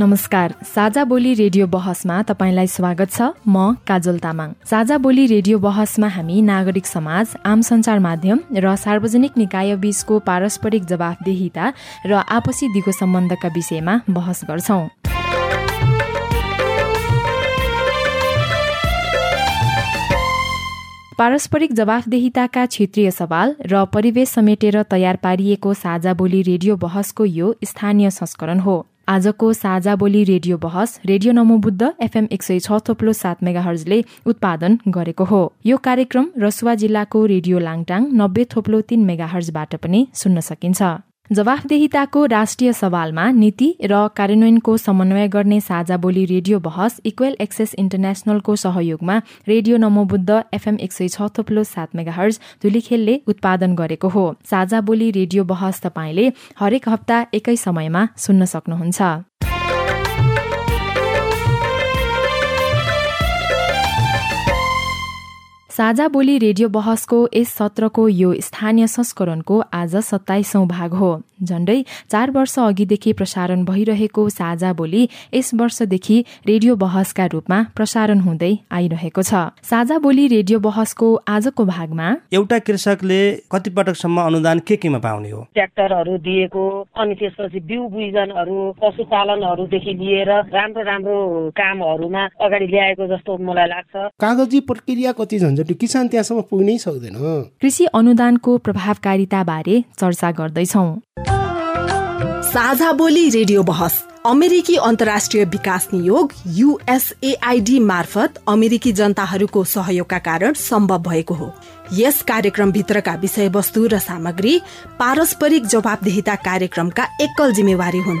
नमस्कार। साझा बोली रेडियो बहसमा तपाईँलाई स्वागत छ। म काजल तामाङ। साझा बोली रेडियो बहसमा हामी नागरिक समाज आम सञ्चार माध्यम र सार्वजनिक निकाय बीचको पारस्परिक जवाफदेहिता र आपसी दिगो सम्बन्धका विषयमा बहस गर्छौं। पारस्परिक जवाफदेहिताका क्षेत्रीय सवाल र परिवेश समेटेर तयार पारिएको साझा बोली रेडियो बहसको यो स्थानीय संस्करण हो। आजको साझा बोली रेडियो बहस रेडियो नमोबुद्ध एफएम एक सय छ थोप्लो सात मेगा हर्जले उत्पादन गरेको हो। यो कार्यक्रम रसुवा जिल्लाको रेडियो लाङटाङ नब्बे थोप्लो तीन मेगा हर्जबाट पनि सुन्न सकिन्छ। जवाफदेहिताको राष्ट्रिय सवालमा नीति र कार्यान्वयनको समन्वय गर्ने साझा बोली रेडियो बहस इक्वेल एक्सेस इन्टरनेसनलको सहयोगमा रेडियो नमोबुद्ध एफएम एक सय छ थोप्लो सात मेगा हर्ज धुलीखेलले उत्पादन गरेको हो। साझा बोली रेडियो बहस तपाईँले हरेक हप्ता एकै समयमा सुन्न सक्नुहुन्छ। साझा बोली रेडियो बहसको यस सत्रको यो स्थानीय संस्करणको आज सत्ताइसौं भाग हो। झण्डै चार वर्ष अघिदेखि प्रसारण भइरहेको साझा बोली यस वर्षदेखि रेडियो बहसका रूपमा प्रसारण हुँदै आइरहेको छ। साझा बोली रेडियो बहसको आजको भागमा एउटा कृषकले कति पटकसम्म अनुदान के केमा पाउने हो? ट्र्याक्टरहरू दिएको अनि त्यसपछि बिउ बिजनहरू पशुपालनहरूदेखि लिएर राम्रो राम्रो कामहरूमा अगाडि ल्याएको जस्तो मलाई लाग्छ। कागजी प्रक्रिया कति झन्झट त्यो किसान त्यहाँसम्म पुग्नै सक्दैन कृषि अनुदानको प्रभावकारिता बारे चर्चा गर्दैछौ। साझा बोली रेडियो बहस अमेरिकी अन्तर्राष्ट्रिय विकास नियोग युएसएआईडी मार्फत अमेरिकी जनताहरूको सहयोगका कारण सम्भव भएको हो। यस कार्यक्रमभित्रका विषयवस्तु र सामग्री पारस्परिक जवाबदेहिता कार्यक्रमका एकल जिम्मेवारी हुन्।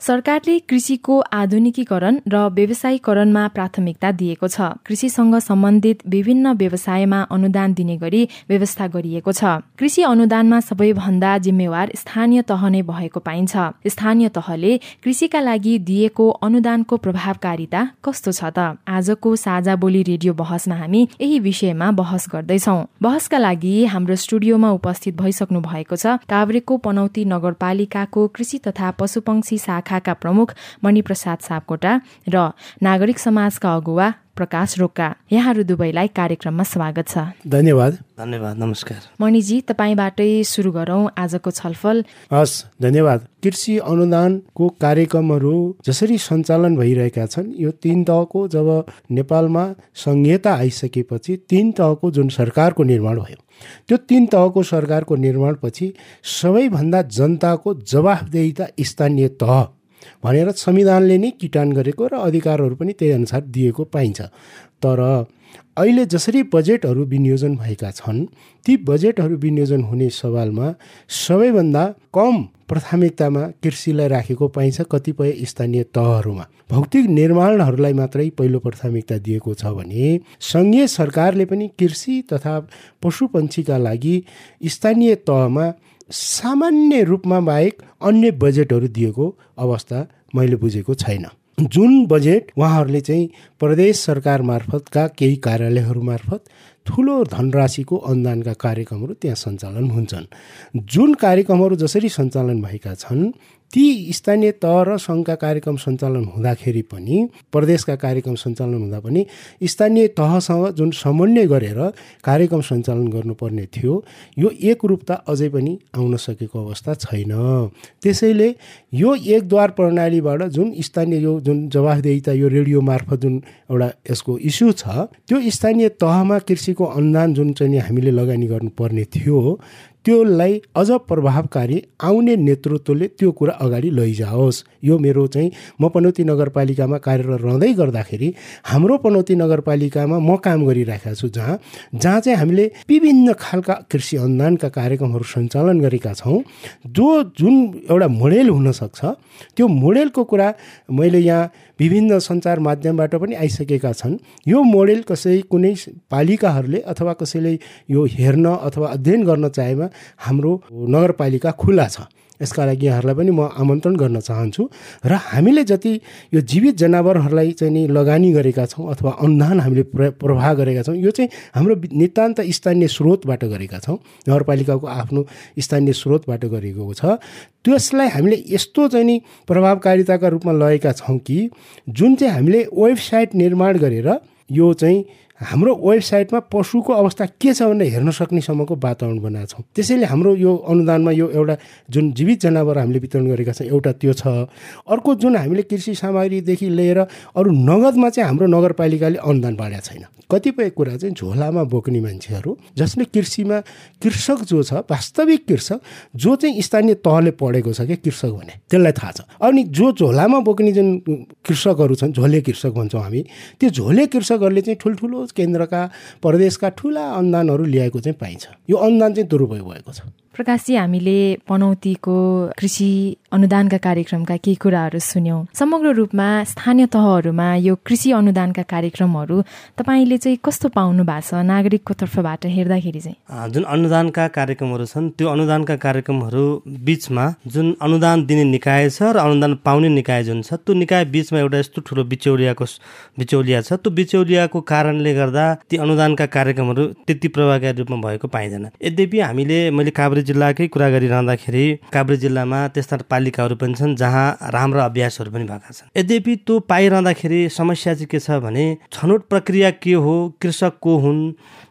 सरकारले कृषिको आधुनिकीकरण र व्यवसायीकरणमा प्राथमिकता दिएको छ। कृषिसँग सम्बन्धित विभिन्न व्यवसायमा अनुदान दिने गरी व्यवस्था गरिएको छ। कृषि अनुदानमा सबैभन्दा जिम्मेवार स्थानीय तह नै भएको पाइन्छ। स्थानीय तहले कृषिका लागि दिएको अनुदानको प्रभावकारिता कस्तो छ त? आजको साझा बोली रेडियो बहसमा हामी यही विषयमा बहस गर्दैछौ। बहसका लागि हाम्रो स्टुडियोमा उपस्थित भइसक्नु भएको छ काभ्रेको पनौती नगरपालिकाको कृषि तथा पशुपक्षी शाखा शाखाका प्रमुख मणिप्रसाद सापकोटा र नागरिक समाजका अगुवा प्रकाश रोक्का। यहाँहरू दुवैलाई कार्यक्रममा स्वागत छ। धन्यवाद। धन्यवाद नमस्कार। मणिजी तपाईँबाटै सुरु गरौँ आजको छलफल। हस् धन्यवाद। कृषि अनुदानको कार्यक्रमहरू जसरी सञ्चालन भइरहेका छन् यो तिन तहको जब नेपालमा संहिता आइसकेपछि तिन तहको जुन सरकारको निर्माण भयो त्यो तिन तहको सरकारको निर्माणपछि सबैभन्दा जनताको जवाफदेहिता स्थानीय तह भनेर संविधानले नै किटान गरेको र अधिकारहरू पनि त्यही अनुसार दिएको पाइन्छ। तर अहिले जसरी बजेटहरू विनियोजन भएका छन् ती बजेटहरू विनियोजन हुने सवालमा सबैभन्दा कम प्राथमिकतामा कृषिलाई राखेको पाइन्छ कतिपय स्थानीय तहहरूमा। भौतिक निर्माणहरूलाई मात्रै पहिलो प्राथमिकता दिएको छ भने सङ्घीय सरकारले पनि कृषि तथा पशुपन्छीका लागि स्थानीय तहमा सामान्य रूपमा बाहेक अन्य बजेटहरू दिएको अवस्था मैले बुझेको छैन। जुन बजेट उहाँहरूले चाहिँ प्रदेश सरकार मार्फतका केही कार्यालयहरू मार्फत ठुलो धनराशिको अनुदानका कार्यक्रमहरू त्यहाँ सञ्चालन हुन्छन्। जुन कार्यक्रमहरू जसरी सञ्चालन भएका छन् ती स्थानीय तह र सङ्घका कार्यक्रम सञ्चालन हुँदाखेरि पनि प्रदेशका कार्यक्रम सञ्चालन हुँदा पनि स्थानीय तहसँग जुन समन्वय गरेर कार्यक्रम सञ्चालन गर्नुपर्ने थियो यो एकरूपता अझै पनि आउन सकेको अवस्था छैन। त्यसैले यो एकद्वार प्रणालीबाट जुन स्थानीय यो जुन जवाफदेहिता यो रेडियो मार्फत जुन एउटा यसको इस्यु छ त्यो स्थानीय तहमा कृषिको अनुदान जुन चाहिँ हामीले लगानी गर्नुपर्ने थियो त्योलाई अझ प्रभावकारी आउने नेतृत्वले त्यो कुरा अगाडि लैजाओस्। यो मेरो चाहिँ म पनौती नगरपालिकामा कार्यरत रहँदै गर्दाखेरि हाम्रो पनौती नगरपालिकामा म काम गरिरहेका छु जहाँ जहाँ चाहिँ हामीले विभिन्न खालका कृषि अनुदानका कार्यक्रमहरू सञ्चालन गरेका छौँ। जो जुन एउटा मोडेल हुनसक्छ त्यो मोडेलको कुरा मैले यहाँ विभिन्न सञ्चार माध्यमबाट पनि आइसकेका छन्। यो मोडेल कसै कुनै पालिकाहरूले अथवा कसैले यो हेर्न अथवा अध्ययन गर्न चाहेमा हाम्रो नगरपालिका खुल्ला छ। यसका लागि यहाँहरूलाई पनि म आमन्त्रण गर्न चाहन्छु र हामीले जति यो जीवित जनावरहरूलाई चाहिँ नि लगानी गरेका छौँ अथवा अनुदान हामीले प्र प्रवाह गरेका छौँ यो चाहिँ हाम्रो नितान्त स्थानीय स्रोतबाट गरेका छौँ। नगरपालिकाको आफ्नो स्थानीय स्रोतबाट गरेको छ। त्यसलाई हामीले यस्तो चाहिँ नि प्रभावकारिताका रूपमा लगेका छौँ कि जुन चाहिँ हामीले वेबसाइट निर्माण गरेर यो चाहिँ हाम्रो वेबसाइटमा पशुको अवस्था के छ भनेर हेर्न सक्नेसम्मको वातावरण बनाएको छौँ। त्यसैले हाम्रो यो अनुदानमा यो एउटा जुन जीवित जनावर हामीले वितरण गरेका छौँ एउटा त्यो छ। अर्को जुन हामीले कृषि सामग्रीदेखि लिएर अरू नगदमा चाहिँ हाम्रो नगरपालिकाले अनुदान बाँडेको छैन। कतिपय कुरा चाहिँ झोलामा बोक्ने मान्छेहरू जसले कृषिमा कृषक जो छ वास्तविक कृषक जो चाहिँ स्थानीय तहले पढेको छ क्या कृषक भने त्यसलाई थाहा छ। अनि जो झोलामा बोक्ने जुन कृषकहरू छन् झोले कृषक भन्छौँ हामी त्यो झोले कृषकहरूले चाहिँ ठुल्ठुलो केन्द्रका प्रदेशका ठुला अनुदानहरू ल्याएको चाहिँ पाइन्छ। यो अनुदान चाहिँ दुरुपयोग भएको छ। प्रकाशजी हामीले पनौतीको कृषि अनुदानका कार्यक्रमका केही कुराहरू सुन्यौँ। समग्र रूपमा स्थानीय तहहरूमा यो कृषि अनुदानका कार्यक्रमहरू तपाईँले चाहिँ कस्तो पाउनु भएको छ नागरिकको तर्फबाट हेर्दाखेरि चाहिँ? जुन अनुदानका कार्यक्रमहरू छन् त्यो अनुदानका कार्यक्रमहरू बिचमा जुन अनुदान दिने निकाय छ र अनुदान पाउने निकाय जुन छ त्यो निकाय बिचमा एउटा यस्तो ठुलो बिचौलियाको बिचौलिया छ। त्यो बिचौलियाको कारणले गर्दा ती अनुदानका कार्यक्रमहरू त्यति प्रभावकारी रूपमा भएको पाइँदैन। यद्यपि हामीले मैले काभ्रे जिल्लाकै कुरा गरिरहँदाखेरि काभ्रे जिल्लामा त्यस्ता पालिकाहरू पनि छन् जहाँ राम्रा अभ्यासहरू पनि भएका छन्। यद्यपि त्यो पाइरहँदाखेरि समस्या चाहिँ के छ भने छनौट प्रक्रिया के हो कृषक को हुन्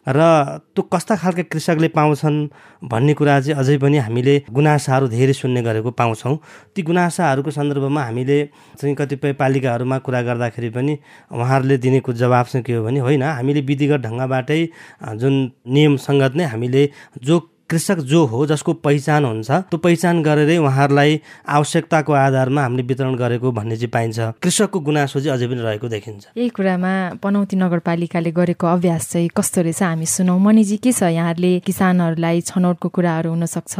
र त्यो कस्ता खालका कृषकले पाउँछन् भन्ने कुरा चाहिँ अझै पनि हामीले गुनासाहरू धेरै सुन्ने गरेको पाउँछौँ। ती गुनासाहरूको सन्दर्भमा हामीले चाहिँ कतिपय पालिकाहरूमा कुरा गर्दाखेरि पनि उहाँहरूले दिनेको जवाब चाहिँ के हो भने होइन हामीले विधिगत ढङ्गबाटै जुन नियम सङ्गत नै हामीले जो कृषक जो हो जसको पहिचान हुन्छ त्यो पहिचान गरेरै उहाँहरूलाई आवश्यकताको आधारमा हामीले वितरण गरेको भन्ने चाहिँ पाइन्छ। कृषकको गुनासो चाहिँ अझै पनि रहेको देखिन्छ। यही कुरामा पनौती नगरपालिकाले गरेको अभ्यास चाहिँ कस्तो रहेछ हामी सुनौ। मनिजी के छ यहाँहरूले किसानहरूलाई छनौटको कुराहरू हुनसक्छ?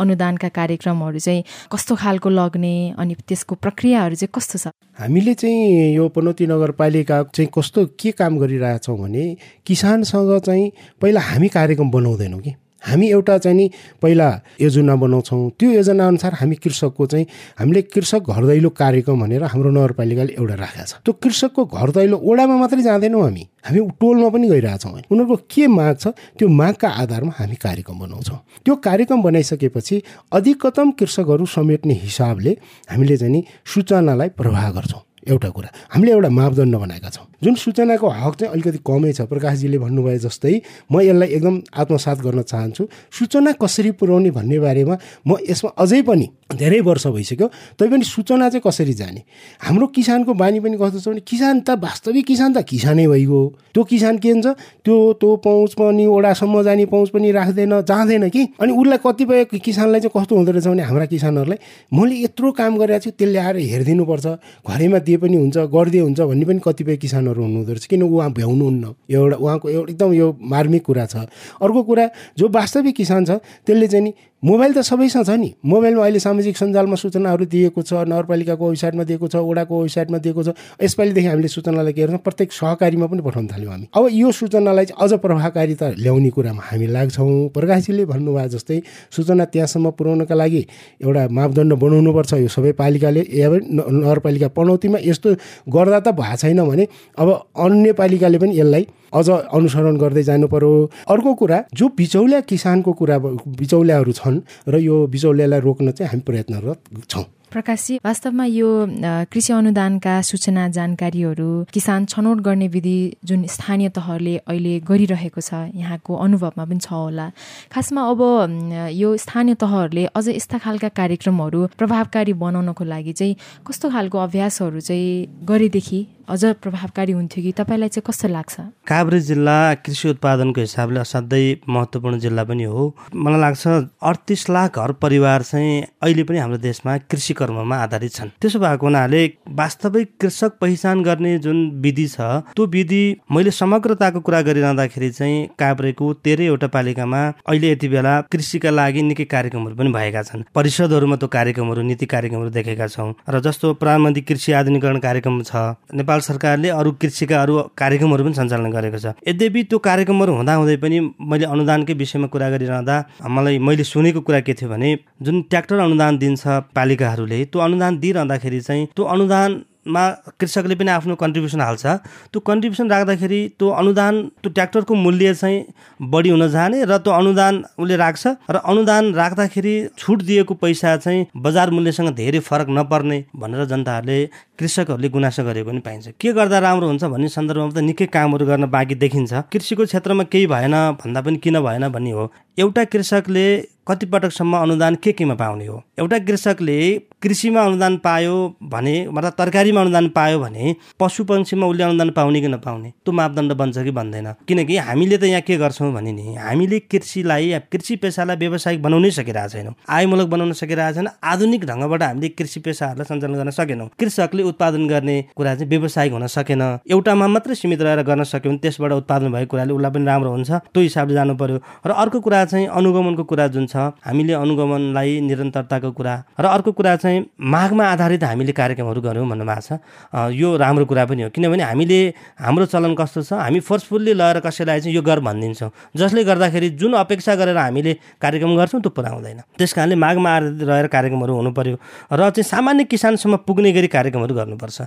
अनुदानका कार्यक्रमहरू चाहिँ कस्तो खालको लग्ने अनि त्यसको प्रक्रियाहरू चाहिँ कस्तो छ? हामीले चाहिँ यो पनौती नगरपालिका चाहिँ कस्तो के काम गरिरहेछौँ भने किसानसँग चाहिँ पहिला हामी कार्यक्रम बनाउँदैनौँ कि। हामी एउटा चाहिँ नि पहिला योजना बनाउँछौँ। त्यो योजना अनुसार हामी कृषकको चाहिँ हामीले कृषक घर दैलो कार्यक्रम भनेर हाम्रो नगरपालिकाले एउटा राखेको छ। त्यो कृषकको घर दैलो ओडामा मात्रै जाँदैनौँ हामी। हामी टोलमा पनि गइरहेछौँ उनीहरूको के माग छ त्यो मागका आधारमा हामी कार्यक्रम बनाउँछौँ। त्यो कार्यक्रम बनाइसकेपछि अधिकतम कृषकहरू समेट्ने हिसाबले हामीले चाहिँ नि सूचनालाई प्रवाह गर्छौँ। एउटा कुरा। हामीले एउटा मापदण्ड बनाएका छौँ। जुन सूचनाको हक चाहिँ अलिकति कमै छ प्रकाशजीले भन्नुभयो जस्तै म यसलाई एकदम आत्मसात गर्न चाहन्छु। सूचना कसरी पुर्याउने भन्ने बारेमा म यसमा अझै पनि धेरै वर्ष भइसक्यो तैपनि सूचना चाहिँ कसरी जाने? हाम्रो किसानको बानी पनि कस्तो छ भने किसान त वास्तविक किसान त किसानै भइगयो। त्यो किसान के हुन्छ? त्यो त्यो पहुँच पनि ओडासम्म जाने पहुँच पनि राख्दैन जाँदैन कि? अनि उसलाई कतिपय किसानलाई चाहिँ कस्तो हुँदो रहेछ भने हाम्रा किसानहरूलाई मैले यत्रो काम गरेको छु त्यसले आएर हेरिदिनुपर्छ। घरैमा दिए पनि हुन्छ गरिदिए हुन्छ भन्ने पनि कतिपय किसानहरू हुनुहुँदो रहेछ किन उहाँ भ्याउनुहुन्न? एउटा उहाँको एउटा एकदम यो मार्मिक कुरा छ। अर्को कुरा जो वास्तविक किसान छ त्यसले चाहिँ नि मोबाइल त सबैसँग छ नि। मोबाइलमा अहिले सामाजिक सञ्जालमा सूचनाहरू दिएको छ नगरपालिकाको वेबसाइटमा दिएको छ ओडाको वेबसाइटमा दिएको छ। यसपालिदेखि हामीले सूचनालाई के गर्छौँ प्रत्येक सहकारीमा पनि पठाउन थाल्यौँ हामी। अब यो सूचनालाई चाहिँ अझ प्रभावकारिता ल्याउने कुरामा हामी लाग्छौँ। प्रकाशजीले भन्नुभयो जस्तै सूचना त्यहाँसम्म पुर्याउनका लागि एउटा मापदण्ड बनाउनुपर्छ। यो सबै पालिकाले या नगरपालिका पनौतीमा यस्तो गर्दा त भएको छैन भने अब अन्य पालिकाले पनि यसलाई अझ अनुसरण गर्दै जानु पर्यो। अर्को कुरा जो बिचौलिया किसानको कुरा बिचौलियाहरू छन् र यो बिचौलियालाई रोक्न चाहिँ हामी प्रयत्नरत छौँ। प्रकाशजी वास्तवमा यो कृषि अनुदानका सूचना जानकारीहरू किसान छनौट गर्ने विधि जुन स्थानीय तहले अहिले गरिरहेको छ यहाँको अनुभवमा पनि छ होला। खासमा अब यो स्थानीय तहहरूले अझ यस्ता खालका कार्यक्रमहरू प्रभावकारी बनाउनको लागि चाहिँ कस्तो खालको अभ्यासहरू चाहिँ गरेदेखि अझ प्रभावकारी हुन्थ्यो कि? तपाईँलाई चाहिँ कस्तो लाग्छ? काभ्रे जिल्ला कृषि उत्पादनको हिसाबले असाध्यै महत्त्वपूर्ण जिल्ला पनि हो। मलाई लाग्छ अडतिस लाख घर परिवार चाहिँ अहिले पनि हाम्रो देशमा कृषि कर्ममा आधारित छन्। त्यसो भएको हुनाले वास्तविक कृषक पहिचान गर्ने जुन विधि छ त्यो विधि मैले समग्रताको कुरा गरिरहँदाखेरि चाहिँ काभ्रेको तेह्रैवटा पालिकामा अहिले यति बेला कृषिका लागि निकै कार्यक्रमहरू पनि भएका छन्। परिषदहरूमा त्यो कार्यक्रमहरू नीति कार्यक्रमहरू देखेका छौँ। र जस्तो प्रधानमन्त्री कृषि आधुनिकरण कार्यक्रम छ नेपाल नेपाल सरकारले अरू कृषिका अरू कार्यक्रमहरू पनि सञ्चालन गरेको छ। यद्यपि त्यो कार्यक्रमहरू हुँदाहुँदै पनि मैले अनुदानकै विषयमा कुरा गरिरहँदा मलाई मैले सुनेको कुरा के थियो भने जुन ट्र्याक्टर अनुदान दिन्छ पालिकाहरूले त्यो अनुदान दिइरहँदाखेरि चाहिँ त्यो अनुदान मा कृषकले पनि आफ्नो कन्ट्रिब्युसन हाल्छ। त्यो कन्ट्रिब्युसन राख्दाखेरि त्यो अनुदान त्यो ट्र्याक्टरको मूल्य चाहिँ बढी हुन जाने र त्यो अनुदान उसले राख्छ र अनुदान राख्दाखेरि छुट दिएको पैसा चाहिँ बजार मूल्यसँग धेरै फरक नपर्ने भनेर जनताहरूले कृषकहरूले गुनासो गरेको पनि पाइन्छ। के गर्दा राम्रो हुन्छ भन्ने सन्दर्भमा त निकै कामहरू गर्न बाँकी देखिन्छ। कृषिको क्षेत्रमा केही भएन भन्दा पनि किन भएन भन्ने हो। एउटा कृषकले कति पटकसम्म अनुदान के केमा पाउने हो? एउटा कृषकले कृषिमा अनुदान पायो भने मतलब तरकारीमा अनुदान पायो भने पशु पक्षीमा उसले अनुदान पाउने कि नपाउने? त्यो मापदण्ड बन्छ कि भन्दैन किनकि हामीले त यहाँ के गर्छौँ भने नि हामीले कृषिलाई कृषि पेसालाई व्यावसायिक बनाउनै सकिरहेको छैनौँ। आयमूलक बनाउन सकिरहेको छैन। आधुनिक ढङ्गबाट हामीले कृषि पेसाहरूलाई सञ्चालन गर्न सकेनौँ। कृषकले उत्पादन गर्ने कुरा चाहिँ व्यावसायिक हुन सकेन। एउटामा मात्रै सीमित रहेर गर्न सक्यो भने त्यसबाट उत्पादन भएको कुराले उसलाई पनि राम्रो हुन्छ। त्यो हिसाबले जानु पर्यो। र अर्को कुरा चाहिँ अनुगमनको कुरा जुन हामीले अनुगमनलाई निरन्तरताको कुरा र अर्को कुरा चाहिँ माघमा आधारित हामीले कार्यक्रमहरू गऱ्यौँ भन्नुभएको छ। यो राम्रो कुरा पनि हो। किनभने हामीले हाम्रो चलन कस्तो छ? हामी फोर्सफुल्ली लगेर कसैलाई चाहिँ यो गर भनिदिन्छौँ। जसले गर्दाखेरि जुन अपेक्षा गरेर हामीले कार्यक्रम गर्छौँ त्यो पुरा हुँदैन। त्यस कारणले माघमा आधारित रहेर कार्यक्रमहरू हुनु पर्यो र चाहिँ सामान्य किसानसम्म पुग्ने गरी कार्यक्रमहरू गर्नुपर्छ।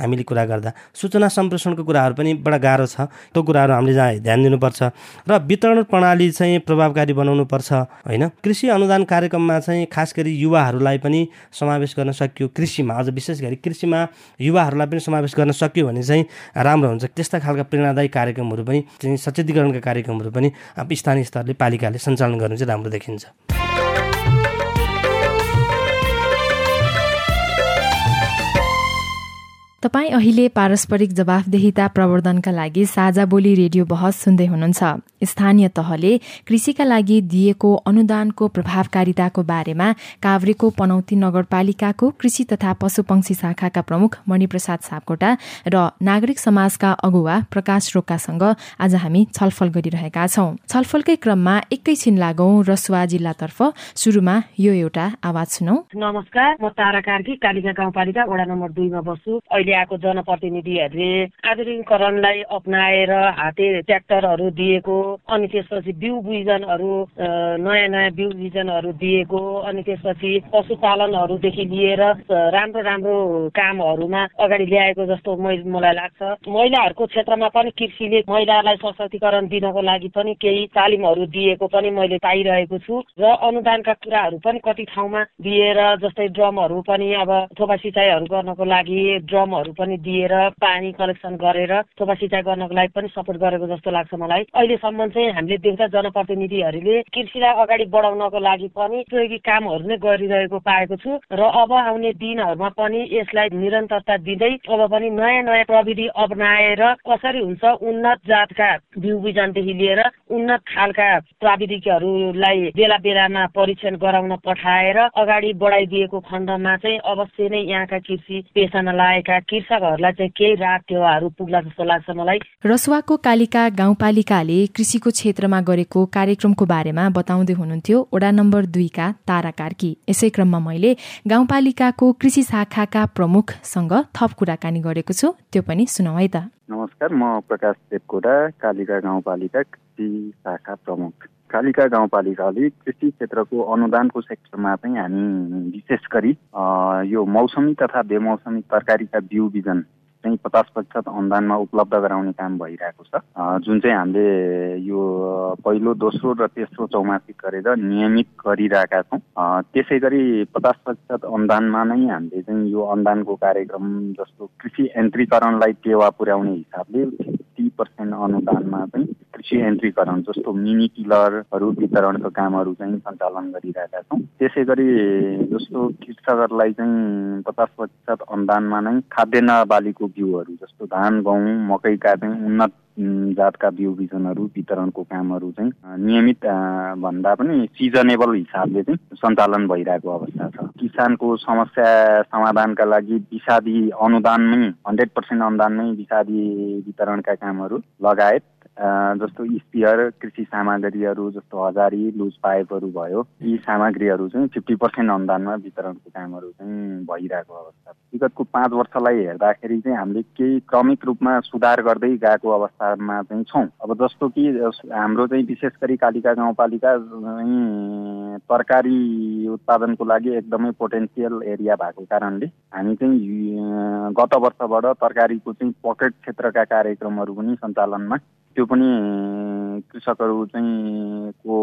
हामीले कुरा गर्दा सूचना सम्प्रेषणको कुराहरू पनि बडा गाह्रो छ। त्यो कुराहरू हामीले जहाँ ध्यान दिनुपर्छ र वितरण प्रणाली चाहिँ प्रभावकारी बनाउनुपर्छ होइन? कृषि अनुदान कार्यक्रममा चाहिँ खास गरी युवाहरूलाई पनि समावेश गर्न सकियो कृषिमा। अझ विशेष गरी कृषिमा युवाहरूलाई पनि समावेश गर्न सक्यो भने चाहिँ राम्रो हुन्छ। त्यस्ता खालका प्रेरणादायी कार्यक्रमहरू पनि सचेतीकरणका कार्यक्रमहरू पनि स्थानीय स्तरले पालिकाले सञ्चालन गर्नु चाहिँ राम्रो देखिन्छ। तपाईँ अहिले पारस्परिक जवाफदेहिता प्रवर्धनका लागि साझा बोली रेडियो बहस सुन्दै हुनुहुन्छ। स्थानीय तहले कृषिका लागि दिएको अनुदानको प्रभावकारिताको बारेमा काभ्रेको पनौती नगरपालिकाको कृषि तथा पशुपक्षी शाखाका प्रमुख मणिप्रसाद सापकोटा र नागरिक समाजका अगुवा प्रकाश रोकासँग आज हामी छलफल गरिरहेका छौं। छलफलकै क्रममा एकैछिन लागौं रसुवा जिल्लातर्फ सुरुमा यो एउटा आवाज सुनौ। नमस्कार म तारा कार्की कालिका गाउँपालिका वडा नम्बर दुईमा बस्छु। अहिले आएको जनप्रतिनिधिहरूले आधुनिकरणलाई अप्नाएर हाते ट्र्याक्टरहरू दिएको अनि त्यसपछि बिउ बिजनहरू नयाँ नयाँ बिउ बिजनहरू दिएको अनि त्यसपछि पशुपालनहरूदेखि लिएर राम्रो राम्रो कामहरूमा अगाडि ल्याएको जस्तो मलाई लाग्छ। महिलाहरूको क्षेत्रमा पनि कृषिले महिलालाई सशक्तिकरण दिनको लागि पनि केही तालिमहरू दिएको पनि मैले पाइरहेको छु। र अनुदानका कुराहरू पनि कति ठाउँमा दिएर जस्तै ड्रमहरू पनि अब थोपा सिँचाइहरू गर्नको लागि ड्रम ड्रमहरू पनि दिएर पानी कलेक्सन गरेर थोपा सिँचाइ गर्नको लागि पनि सपोर्ट गरेको जस्तो लाग्छ मलाई। अहिलेसम्म चाहिँ हामीले देख्दा जनप्रतिनिधिहरूले कृषिलाई अगाडि बढाउनको लागि पनि उपयोगी कामहरू नै गरिरहेको पाएको छु र अब आउने दिनहरूमा पनि यसलाई निरन्तरता दिँदै अब पनि नयाँ नयाँ प्रविधि अप्नाएर कसरी हुन्छ उन्नत जातका बिउ बिजनदेखि लिएर उन्नत खालका प्राविधिकहरूलाई बेला बेलामा परीक्षण गराउन पठाएर अगाडि बढाइदिएको खण्डमा चाहिँ अवश्य नै यहाँका कृषि पेसामा लागेका कृषकहरूलाई चाहिँ केही राहत टेवाहरू पुग्ला जस्तो लाग्छ मलाई। रसुवाको कालिका गाउँपालिकाले कृषिको क्षेत्रमा गरेको कार्यक्रमको बारेमा बताउँदै हुनुहुन्थ्यो। वडा नम्बर दुईका तारा कार्की। यसै क्रममा मैले गाउँपालिकाको कृषि शाखाका प्रमुखसँग थप कुराकानी गरेको छु। त्यो पनि सुनौ है त। नमस्कार म प्रकाश देवकोटा कालिका गाउँपालिका कृषि शाखा प्रमुख। कालिका गाउँपालिकाले कृषि क्षेत्रको अनुदानको सेक्टरमा चाहिँ हामी विशेष गरी यो मौसमी तथा बेमौसमी तरकारीका बिउ बिजन चाहिँ पचास प्रतिशत अनुदानमा उपलब्ध गराउने काम भइरहेको छ। जुन चाहिँ हामीले यो पहिलो दोस्रो र तेस्रो चौमासिक गरेर नियमित गरिरहेका छौँ। त्यसै गरी पचास प्रतिशत अनुदानमा नै हामीले चाहिँ यो अनुदानको कार्यक्रम जस्तो कृषि यन्त्रीकरणलाई टेवा पुर्याउने हिसाबले फिफ्टी पर्सेन्ट अनुदानमा चाहिँ कृषि यन्त्रीकरण जस्तो मिनी टिलरहरू वितरणको कामहरू चाहिँ सञ्चालन गरिरहेका छौँ। त्यसै गरी जस्तो कृषकहरूलाई चाहिँ पचास प्रतिशत अनुदानमा नै खाद्यान्न बालीको बिउहरू जस्तो धान गहुँ मकैका चाहिँ उन्नत जातका बिउ बिजनहरू वितरणको कामहरू चाहिँ नियमित भन्दा पनि सिजनेबल हिसाबले चाहिँ सञ्चालन भइरहेको अवस्था छ। किसानको समस्या समाधानका लागि विषादी अनुदानमै हन्ड्रेड पर्सेन्ट अनुदानमै विषादी वितरणका कामहरू लगायत जस्तो स्पियर कृषि सामग्रीहरू जस्तो हजारी लुज पाइपहरू भयो यी सामग्रीहरू चाहिँ फिफ्टी पर्सेन्ट अनुदानमा वितरणको कामहरू चाहिँ भइरहेको अवस्था विगतको पाँच वर्षलाई हेर्दाखेरि चाहिँ हामीले केही क्रमिक रूपमा सुधार गर्दै गएको अवस्थामा चाहिँ छौँ। अब जस्तो कि हाम्रो चाहिँ विशेष गरी कालिका गाउँपालिका चाहिँ तरकारी उत्पादनको लागि एकदमै पोटेन्सियल एरिया भएको कारणले हामी चाहिँ गत वर्षबाट तरकारीको चाहिँ पकेट क्षेत्रका कार्यक्रमहरू पनि सञ्चालनमा त्यो पनि कृषकहरू चाहिँ को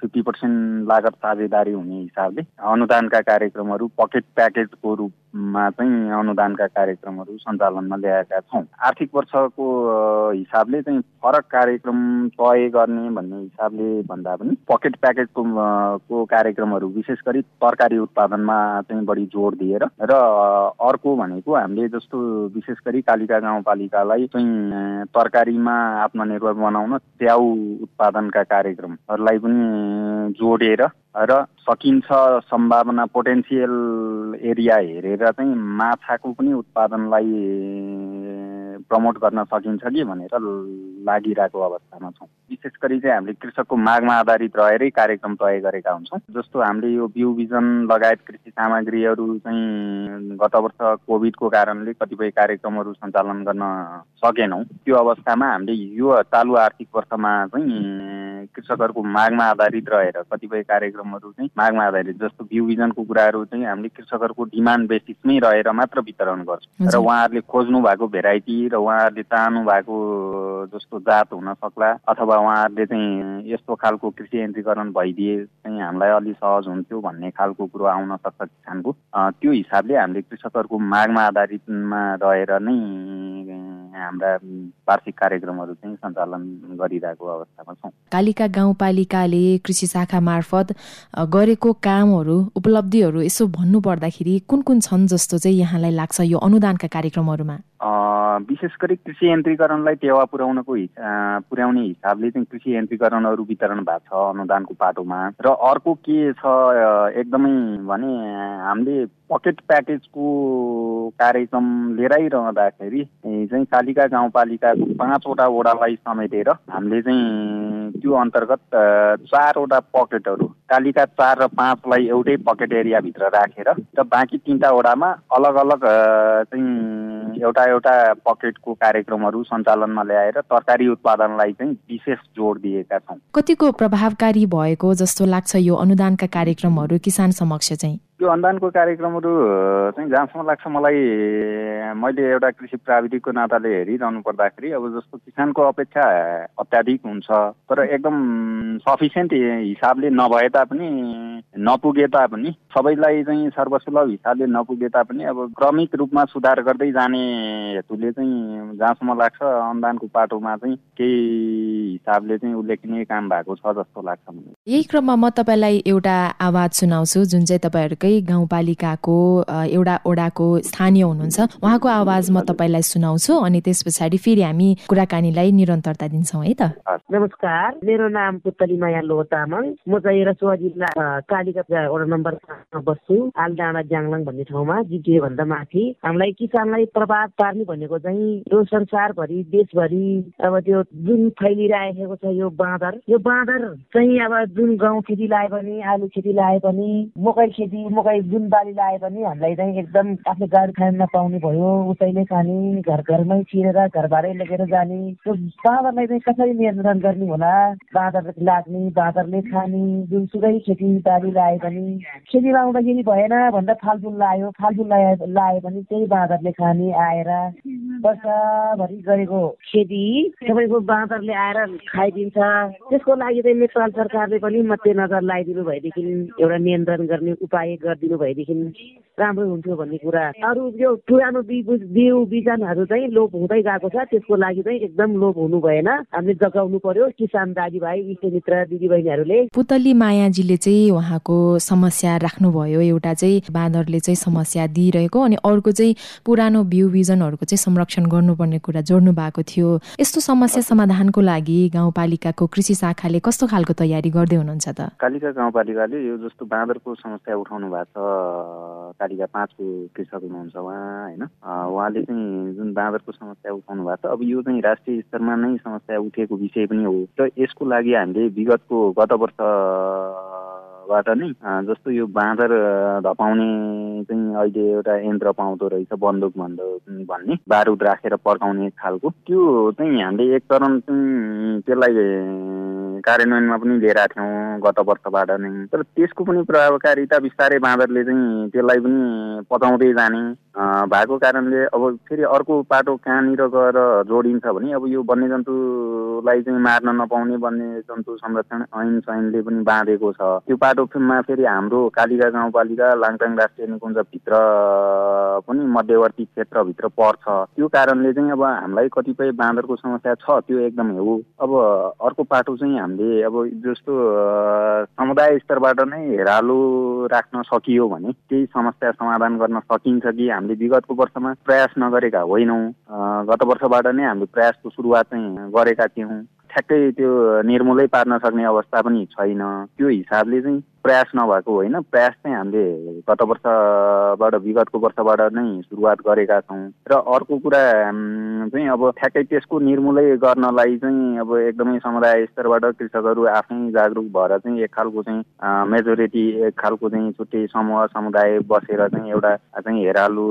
फिफ्टी पर्सेन्ट लागत साझेदारी हुने हिसाबले अनुदानका कार्यक्रमहरू पकेट प्याकेजको रूपमा चाहिँ अनुदानका कार्यक्रमहरू सञ्चालनमा ल्याएका छौँ। आर्थिक वर्षको हिसाबले चाहिँ फरक कार्यक्रम तय गर्ने भन्ने हिसाबले भन्दा पनि पकेट प्याकेजको को कार्यक्रमहरू विशेष गरी तरकारी उत्पादनमा चाहिँ बढी जोड दिएर र अर्को भनेको हामीले जस्तो विशेष गरी कालिका गाउँपालिकालाई चाहिँ तरकारीमा आत्मनिर्भर बनाउन च्याउ उत्पादनका कार्यक्रमहरूलाई पनि जोडेर र सकिन्छ सम्भावना पोटेन्सियल एरिया हेरेर चाहिँ माछाको पनि उत्पादनलाई प्रमोट गर्न सकिन्छ कि भनेर लागिरहेको अवस्थामा छौँ। विशेष गरी चाहिँ हामीले कृषकको मागमा आधारित रहेरै कार्यक्रम तय गरेका हुन्छौँ। जस्तो हामीले यो बिउ बिजन लगायत कृषि सामग्रीहरू चाहिँ गत वर्ष कोभिडको कारणले कतिपय कार्यक्रमहरू सञ्चालन गर्न सकेनौँ। त्यो अवस्थामा हामीले यो चालु आर्थिक वर्षमा चाहिँ कृषकहरूको मागमा आधारित रहेर कतिपय कार्यक्रमहरू चाहिँ मागमा आधारित जस्तो बिउ बिजनको कुराहरू चाहिँ हामीले कृषकहरूको डिमान्ड बेसिसमै रहेर मात्र वितरण गर्छौँ। र उहाँहरूले खोज्नु भएको भेराइटी र उहाँहरूले चाहनु भएको जस्तो जात हुन सक्ला अथवा उहाँहरूले चाहिँ यस्तो खालको कृषि यन्त्रीकरण भइदिए चाहिँ हामीलाई अलि सहज हुन्थ्यो भन्ने खालको कुरो आउन सक्छ किसानको। त्यो हिसाबले हामीले कृषकहरूको मागमा आधारितमा रहेर नै हाम्रा वार्षिक कार्यक्रमहरू चाहिँ सञ्चालन गरिरहेको अवस्थामा छौँ। कालिका गाउँपालिकाले कृषि शाखा मार्फत गरेको कामहरू उपलब्धिहरू यसो भन्नु पर्दाखेरि कुन कुन छन् जस्तो चाहिँ यहाँलाई लाग्छ यो अनुदानका कार्यक्रमहरूमा? विशेष गरी कृषि यन्त्रीकरणलाई टेवा पुर्याउनको पुर्याउने हिसाबले चाहिँ कृषि यन्त्रीकरणहरू वितरण भएको छ अनुदानको पाटोमा र अर्को के छ एकदमै भने हामीले पकेट प्याकेजको कार्यक्रम लिएरै रहँदाखेरि चाहिँ कालिका गाउँपालिकाको पाँचवटा वडालाई समेटेर हामीले चाहिँ त्यो अन्तर्गत चारवटा पकेटहरू कालिका चार र पाँचलाई एउटै पकेट एरियाभित्र राखेर र बाँकी तिनवटा वडामा अलग अलग चाहिँ एउटा एउटा पकेटको कार्यक्रमहरू सञ्चालनमा ल्याएर तरकारी उत्पादनलाई चाहिँ विशेष जोड दिएका छौँ। कतिको प्रभावकारी भएको जस्तो लाग्छ यो अनुदानका कार्यक्रमहरू किसान समक्ष चाहिँ? यो अनुदानको कार्यक्रमहरू चाहिँ जहाँसम्म लाग्छ मलाई मैले एउटा कृषि प्राविधिकको नाताले हेरिरहनु पर्दाखेरि अब जस्तो किसानको अपेक्षा अत्याधिक हुन्छ तर एकदम सफिसियन्ट हिसाबले नभए तापनि नपुगे तापनि सबैलाई चाहिँ सर्वसुलभ हिसाबले नपुगे तापनि अब क्रमिक रूपमा सुधार गर्दै जाने हेतुले चाहिँ जहाँसम्म लाग्छ अनुदानको पाटोमा चाहिँ केही हिसाबले चाहिँ उल्लेखनीय काम भएको छ जस्तो लाग्छ यही क्रममा म तपाईँलाई एउटा आवाज सुनाउँछु जुन चाहिँ तपाईँहरूकै एकै गाउँपालिकाको एउटा ओडाको स्थानीय हुनुहुन्छ। उहाँको आवाज म तपाईँलाई सुनाउँछु अनि त्यस पछाडि फेरि हामी कुराकानीलाई निरन्तरता दिन्छौँ है त। नमस्कार मेरो नाम पुतली माया लो तामाङ म चाहिँ रसुवा जिल्ला कालिका वडा नम्बर बस्छु आलडाँडा ज्याङलाङ भन्ने ठाउँमा जिटिए भन्दा माथि। हामीलाई किसानलाई प्रभाव पार्ने भनेको चाहिँ यो संसारभरि देशभरि अब त्यो जुन फैलिरहेको छ यो बाँदर यो बाँदर चाहिँ अब जुन गाउँ खेती लाए पनि आलु खेती लाए पनि मकै खेती मकै जुन बाली लाए पनि हामीलाई चाहिँ एकदम आफ्नो गाडी खान नपाउने भयो उसैले खाने घर घरमै छिरेर घरबाटै लगेर जाने। त्यो बाँदरलाई चाहिँ कसरी नियन्त्रण गर्ने होला? बाँदर लाग्ने बाँदरले खाने जुनसुकै खेती बाली लाए पनि। खेती लाउँदाखेरि भएन भन्दा फालफुल लायो फालफुल लाए लाए पनि त्यही बाँदरले खाने आएर वर्षभरि गरेको खेती तपाईँको बाँदरले आएर खाइदिन्छ। त्यसको लागि चाहिँ नेपाल सरकारले पनि मध्यनजर लगाइदिनु भएदेखि एउटा नियन्त्रण गर्ने उपाय गरिदिनु भएदेखि राम्रो हुन्थ्यो भन्ने कुरा। अरू यो पुरानो बिउ बिजनहरू चाहिँ लोप हुँदै गएको छ त्यसको लागि चाहिँ एकदम लोप हुनु भएन। हामीले जगाउनु पर्यो। किसान दाजुभाइ इष्टमित्र दिदीबहिनीहरूले। पुतली मायाजीले चाहिँ उहाँको समस्या राख्नुभयो। एउटा चाहिँ बाँदरले चाहिँ समस्या दिइरहेको अनि अर्को चाहिँ पुरानो बिउ बिजनहरूको चाहिँ संरक्षण गर्नुपर्ने कुरा जोड्नु भएको थियो। यस्तो समस्या समाधानको लागि गाउँपालिकाको कृषि शाखाले कस्तो खालको तयारी गर्दै हुनुहुन्छ त? कालिका गाउँपालिकाले यो जस्तो बाँदरको समस्या उठाउनु भएको छ कालिका पाँचको कृषक हुनुहुन्छ उहाँ होइन? उहाँले चाहिँ जुन बाँदरको समस्या उठाउनु भएको छ अब यो चाहिँ राष्ट्रिय स्तरमा नै समस्या उठेको विषय पनि हो। र यसको लागि हामीले विगतको गत वर्षबाट नै जस्तो यो बाँदर धपाउने चाहिँ अहिले एउटा यन्त्र पाउँदो रहेछ बन्दुक भन्दो भन्ने बारुद राखेर पड्काउने खालको। त्यो चाहिँ हामीले एक चरण चाहिँ त्यसलाई कार्यान्वयनमा पनि लिएर थियौँ गत वर्षबाट नै। तर त्यसको पनि प्रभावकारिता बिस्तारै बाँदरले चाहिँ त्यसलाई पनि पचाउँदै जाने भएको कारणले अब फेरि अर्को पाटो कहाँनिर गएर जोडिन्छ भने अब यो वन्यजन्तुलाई चाहिँ मार्न नपाउने वन्यजन्तु संरक्षण ऐन सैनले पनि बाँधेको छ। त्यो पाटोमा फेरि हाम्रो कालिका गाउँपालिका लाङटाङ राष्ट्रिय निकुञ्जभित्र पनि मध्यवर्ती क्षेत्रभित्र पर्छ। त्यो कारणले चाहिँ अब हामीलाई कतिपय बाँदरको समस्या छ त्यो एकदमै हो। अब अर्को पाटो चाहिँ हामीले अब जस्तो समुदाय स्तरबाट नै हेरालो राख्न सकियो भने केही समस्या समाधान गर्न सकिन्छ कि हामीले विगतको वर्षमा प्रयास नगरेका होइनौँ। गत वर्षबाट नै हामीले प्रयासको सुरुवात चाहिँ गरेका थियौँ। ठ्याक्कै त्यो निर्मूलै पार्न सक्ने अवस्था पनि छैन। त्यो हिसाबले चाहिँ प्रयास नभएको होइन। प्रयास चाहिँ हामीले गत वर्षबाट विगतको वर्षबाट नै सुरुवात गरेका छौँ। र अर्को कुरा चाहिँ अब ठ्याक्कै त्यसको निर्मूलै गर्नलाई चाहिँ अब एकदमै समुदाय स्तरबाट कृषकहरू आफै जागरुक भएर चाहिँ एक खालको चाहिँ मेजोरिटी एक खालको चाहिँ छुट्टै समूह समुदाय बसेर चाहिँ एउटा चाहिँ हेरालु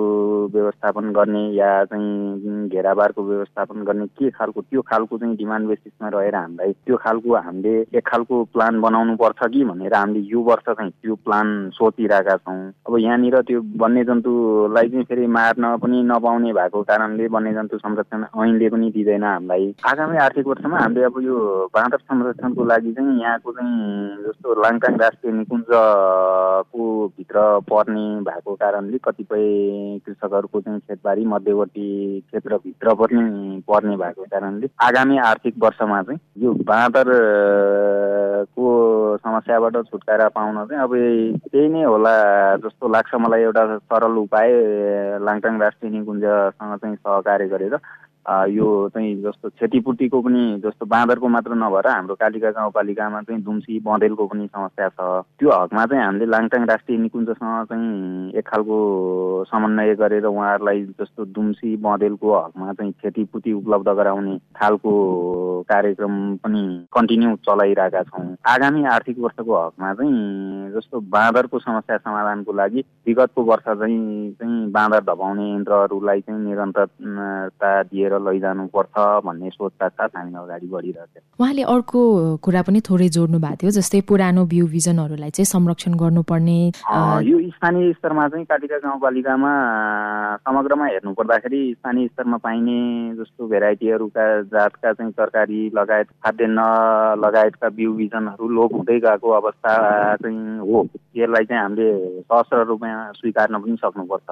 व्यवस्थापन गर्ने या चाहिँ घेराबारको व्यवस्थापन गर्ने के खालको त्यो खालको चाहिँ डिमान्ड बेसिसमा रहेर हामीलाई त्यो खालको हामीले एक खालको प्लान बनाउनु पर्छ कि भनेर हामीले यो वर्ष चाहिँ त्यो प्लान सोचिरहेका छौँ। अब यहाँनिर त्यो वन्यजन्तुलाई चाहिँ फेरि मार्न पनि नपाउने भएको कारणले वन्यजन्तु संरक्षण ऐनले पनि दिँदैन हामीलाई। आगामी आर्थिक वर्षमा हामीले अब यो बाँदर संरक्षणको लागि चाहिँ यहाँको चाहिँ जस्तो लाङटाङ राष्ट्रिय निकुञ्जको भित्र पर्ने भएको कारणले कतिपय कृषकहरूको चाहिँ खेतबारी मध्यवर्ती क्षेत्रभित्र पनि पर्ने भएको कारणले आगामी आर्थिक वर्षमा चाहिँ यो बाँदरको समस्याबाट छुटकारा पाउन चाहिँ अब त्यही नै होला जस्तो लाग्छ मलाई एउटा सरल उपाय लाङटाङ राष्ट्रिय निकुञ्जसँग चाहिँ सहकार्य गरेर यो चाहिँ जस्तो क्षतिपूर्तिको पनि जस्तो बाँदरको मात्र नभएर हाम्रो कालिका गाउँपालिकामा चाहिँ दुम्सी बँदेलको पनि समस्या छ। त्यो हकमा चाहिँ हामीले लाङटाङ राष्ट्रिय निकुञ्जसँग चाहिँ एक खालको समन्वय गरेर उहाँहरूलाई जस्तो दुम्सी बँदेलको हकमा चाहिँ क्षतिपूर्ति उपलब्ध गराउने खालको कार्यक्रम पनि कन्टिन्यू चलाइरहेका छौँ। आगामी आर्थिक वर्षको हकमा चाहिँ जस्तो बाँदरको समस्या समाधानको लागि विगतको वर्ष चाहिँ चाहिँ बाँदर धपाउने यन्त्रहरूलाई चाहिँ निरन्तरता दिएर लैजानुपर्छ भन्ने सोचका साथ हामी अगाडि बढिरहेको उहाँले अर्को कुरा पनि थोरै जोड्नु भएको थियो जस्तै पुरानो बिउ बिजनहरूलाई चाहिँ संरक्षण गर्नुपर्ने यो स्थानीय स्तरमा चाहिँ कालिका गाउँपालिकामा समग्रमा हेर्नु पर्दाखेरि स्थानीय स्तरमा पाइने जस्तो भेराइटीहरूका जातका चाहिँ तरकारी लगायत खाद्यान्न लगायतका बिउ बिजनहरू लोप हुँदै गएको अवस्था चाहिँ हो। यसलाई चाहिँ हामीले सहस्र रूपमा स्वीकार्न पनि सक्नुपर्छ।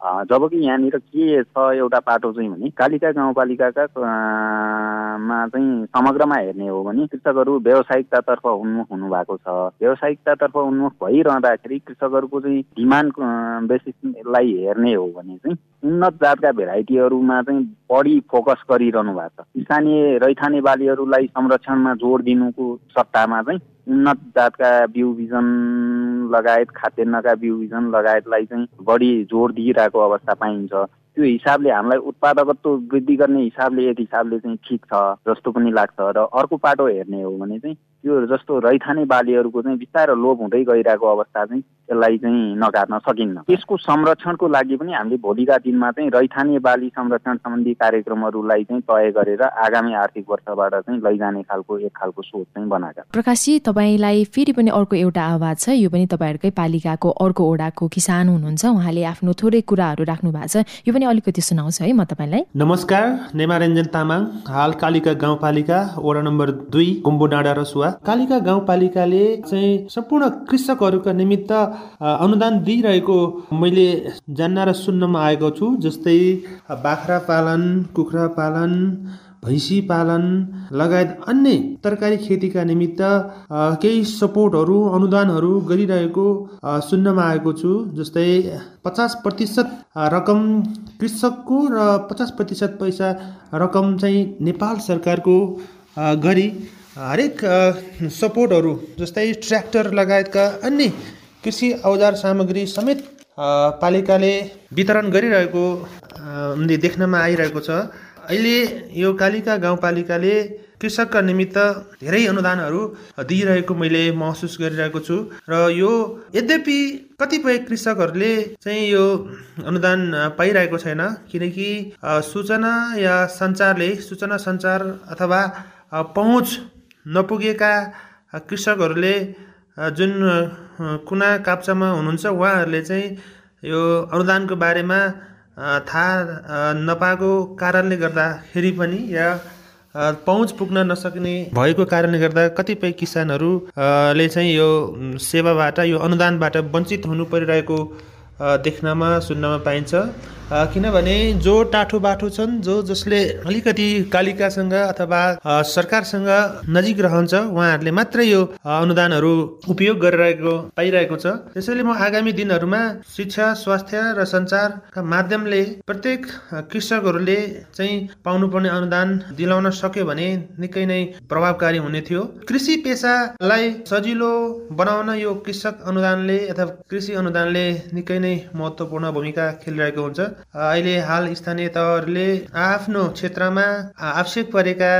जबकि यहाँनिर के छ एउटा पाटो चाहिँ भने कालिका गाउँपालिकाका मा चाहिँ समग्रमा हेर्ने हो भने कृषकहरू व्यावसायिकतातर्फ उन्मुख हुनु भएको छ। व्यावसायिकतातर्फ उन्मुख भइरहँदाखेरि कृषकहरूको चाहिँ डिमान्ड बेसिसलाई हेर्ने हो भने चाहिँ उन्नत जातका भेराइटीहरूमा चाहिँ बढी फोकस गरिरहनु भएको छ। स्थानीय रैथाने बालीहरूलाई संरक्षणमा जोड दिनुको सट्टामा चाहिँ उन्नत जातका बिउ बिजन लगायत खाद्यान्नका बिउ बिजन लगायतलाई चाहिँ बढी जोड दिइरहेको अवस्था पाइन्छ। त्यो हिसाबले हामीलाई उत्पादकत्व वृद्धि गर्ने हिसाबले एक हिसाबले चाहिँ ठिक छ जस्तो पनि लाग्छ र अर्को पाटो हेर्ने हो भने चाहिँ त्यो जस्तो रैथाने बालीहरूको चाहिँ बिस्तारै लोप हुँदै गइरहेको अवस्था चाहिँ यसलाई चाहिँ नकाट्न सकिन्न। यसको संरक्षणको लागि पनि हामीले भोलिका दिनमा चाहिँ रैथाने बाली संरक्षण सम्बन्धी कार्यक्रमहरूलाई चाहिँ तय गरेर आगामी आर्थिक वर्षबाट चाहिँ लैजाने खालको एक खालको सोच चाहिँ बनाएका। प्रकाशजी तपाईँलाई फेरि पनि अर्को एउटा आवाज छ। यो पनि तपाईँहरूकै पालिकाको अर्को ओडाको किसान हुनुहुन्छ। उहाँले आफ्नो थोरै कुराहरू राख्नु भएको छ। यो पनि अलिकति सुनाउँछु है म तपाईँलाई। नमस्कार नेमारञ्जन तामाङ हाल कालिका गाउँपालिका वडा नम्बर दुई कुम्बो डाँडा रसुवा कालिका गाउँपालिकाले चाहिँ सम्पूर्ण कृषकहरूका निमित्त अनुदान दिइरहेको मैले जान्न र सुन्नमा आएको छु जस्तै बाख्रा पालन कुखुरा पालन भैँसी पालन लगायत अन्य तरकारी खेतीका निमित्त केही सपोर्टहरू अनुदानहरू गरिरहेको सुन्नमा आएको छु जस्तै पचास प्रतिशत रकम कृषकको र पचास प्रतिशत पैसा रकम चाहिँ नेपाल सरकारको गरी हरेक सपोर्टहरू जस्तै ट्र्याक्टर लगायतका अन्य कृषि औजार सामग्री समेत पालिकाले वितरण गरिरहेको देख्नमा आइरहेको छ। अहिले यो कालिका गाउँपालिकाले कृषकका निमित्त धेरै अनुदानहरू दिइरहेको मैले महसुस गरिरहेको छु र यो यद्यपि कतिपय कृषकहरूले चाहिँ यो अनुदान पाइरहेको छैन किनकि सूचना या सञ्चारले सूचना सञ्चार अथवा पहुँच नपुगेका कृषकहरूले जुन कुना काप्चामा हुनुहुन्छ उहाँहरूले चाहिँ यो अनुदानको बारेमा थाहा नपाएको कारणले गर्दाखेरि पनि या पहुँच पुग्न नसक्ने भएको कारणले गर्दा कतिपय किसानहरूले चाहिँ यो सेवाबाट यो अनुदानबाट वञ्चित हुनु परिरहेको देख्नमा सुन्नमा पाइन्छ। किनभने जो टाठो बाठो छन् जो जसले अलिकति कालिकासँग अथवा सरकारसँग नजिक रहन्छ उहाँहरूले मात्रै यो अनुदानहरू उपयोग गरिरहेको पाइरहेको छ। त्यसैले म आगामी दिनहरूमा शिक्षा स्वास्थ्य र सञ्चारका माध्यमले प्रत्येक कृषकहरूले चाहिँ पाउनुपर्ने अनुदान दिलाउन सक्यो भने निकै नै प्रभावकारी हुने थियो। कृषि पेसालाई सजिलो बनाउन यो कृषक अनुदानले अथवा कृषि अनुदानले निकै नै महत्त्वपूर्ण भूमिका खेलिरहेको हुन्छ। अहिले हाल स्थानीय तहहरूले आफ्नो क्षेत्रमा आवश्यक परेका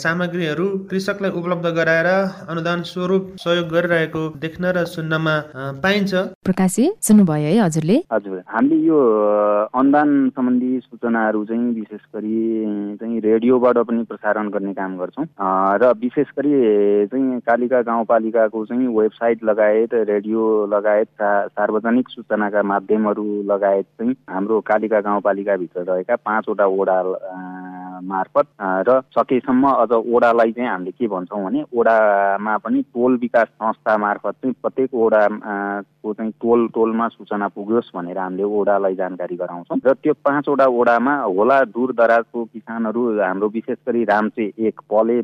सामग्रीहरू कृषकलाई उपलब्ध गराएर अनुदान स्वरूप सहयोग गरिरहेको देख्न र सुन्नमा पाइन्छ। प्रकाशी सुन्नुभयो है हजुरले? हजुर। हामीले यो अनुदान सम्बन्धी सूचनाहरू चाहिँ विशेष गरी चाहिँ रेडियोबाट पनि प्रसारण गर्ने काम गर्छौँ। र विशेष गरी चाहिँ कालिका गाउँपालिकाको चाहिँ वेबसाइट लगायत रेडियो लगायत सार्वजनिक सूचनाका माध्यमहरू लगायत चाहिँ हाम्रो कालिका गाउँपालिकाभित्र रहेका पाँचवटा वडा मार्फत र सकेसम्म अझ ओडालाई चाहिँ हामीले के भन्छौँ भने ओडामा पनि टोल विकास संस्था मार्फत चाहिँ प्रत्येक ओडा को चाहिँ टोल टोलमा सूचना पुग्योस् भनेर हामीले ओडालाई जानकारी गराउँछौँ। र त्यो पाँचवटा ओडामा होला दूर दराजको किसानहरू हाम्रो विशेष गरी राम्चे एक पले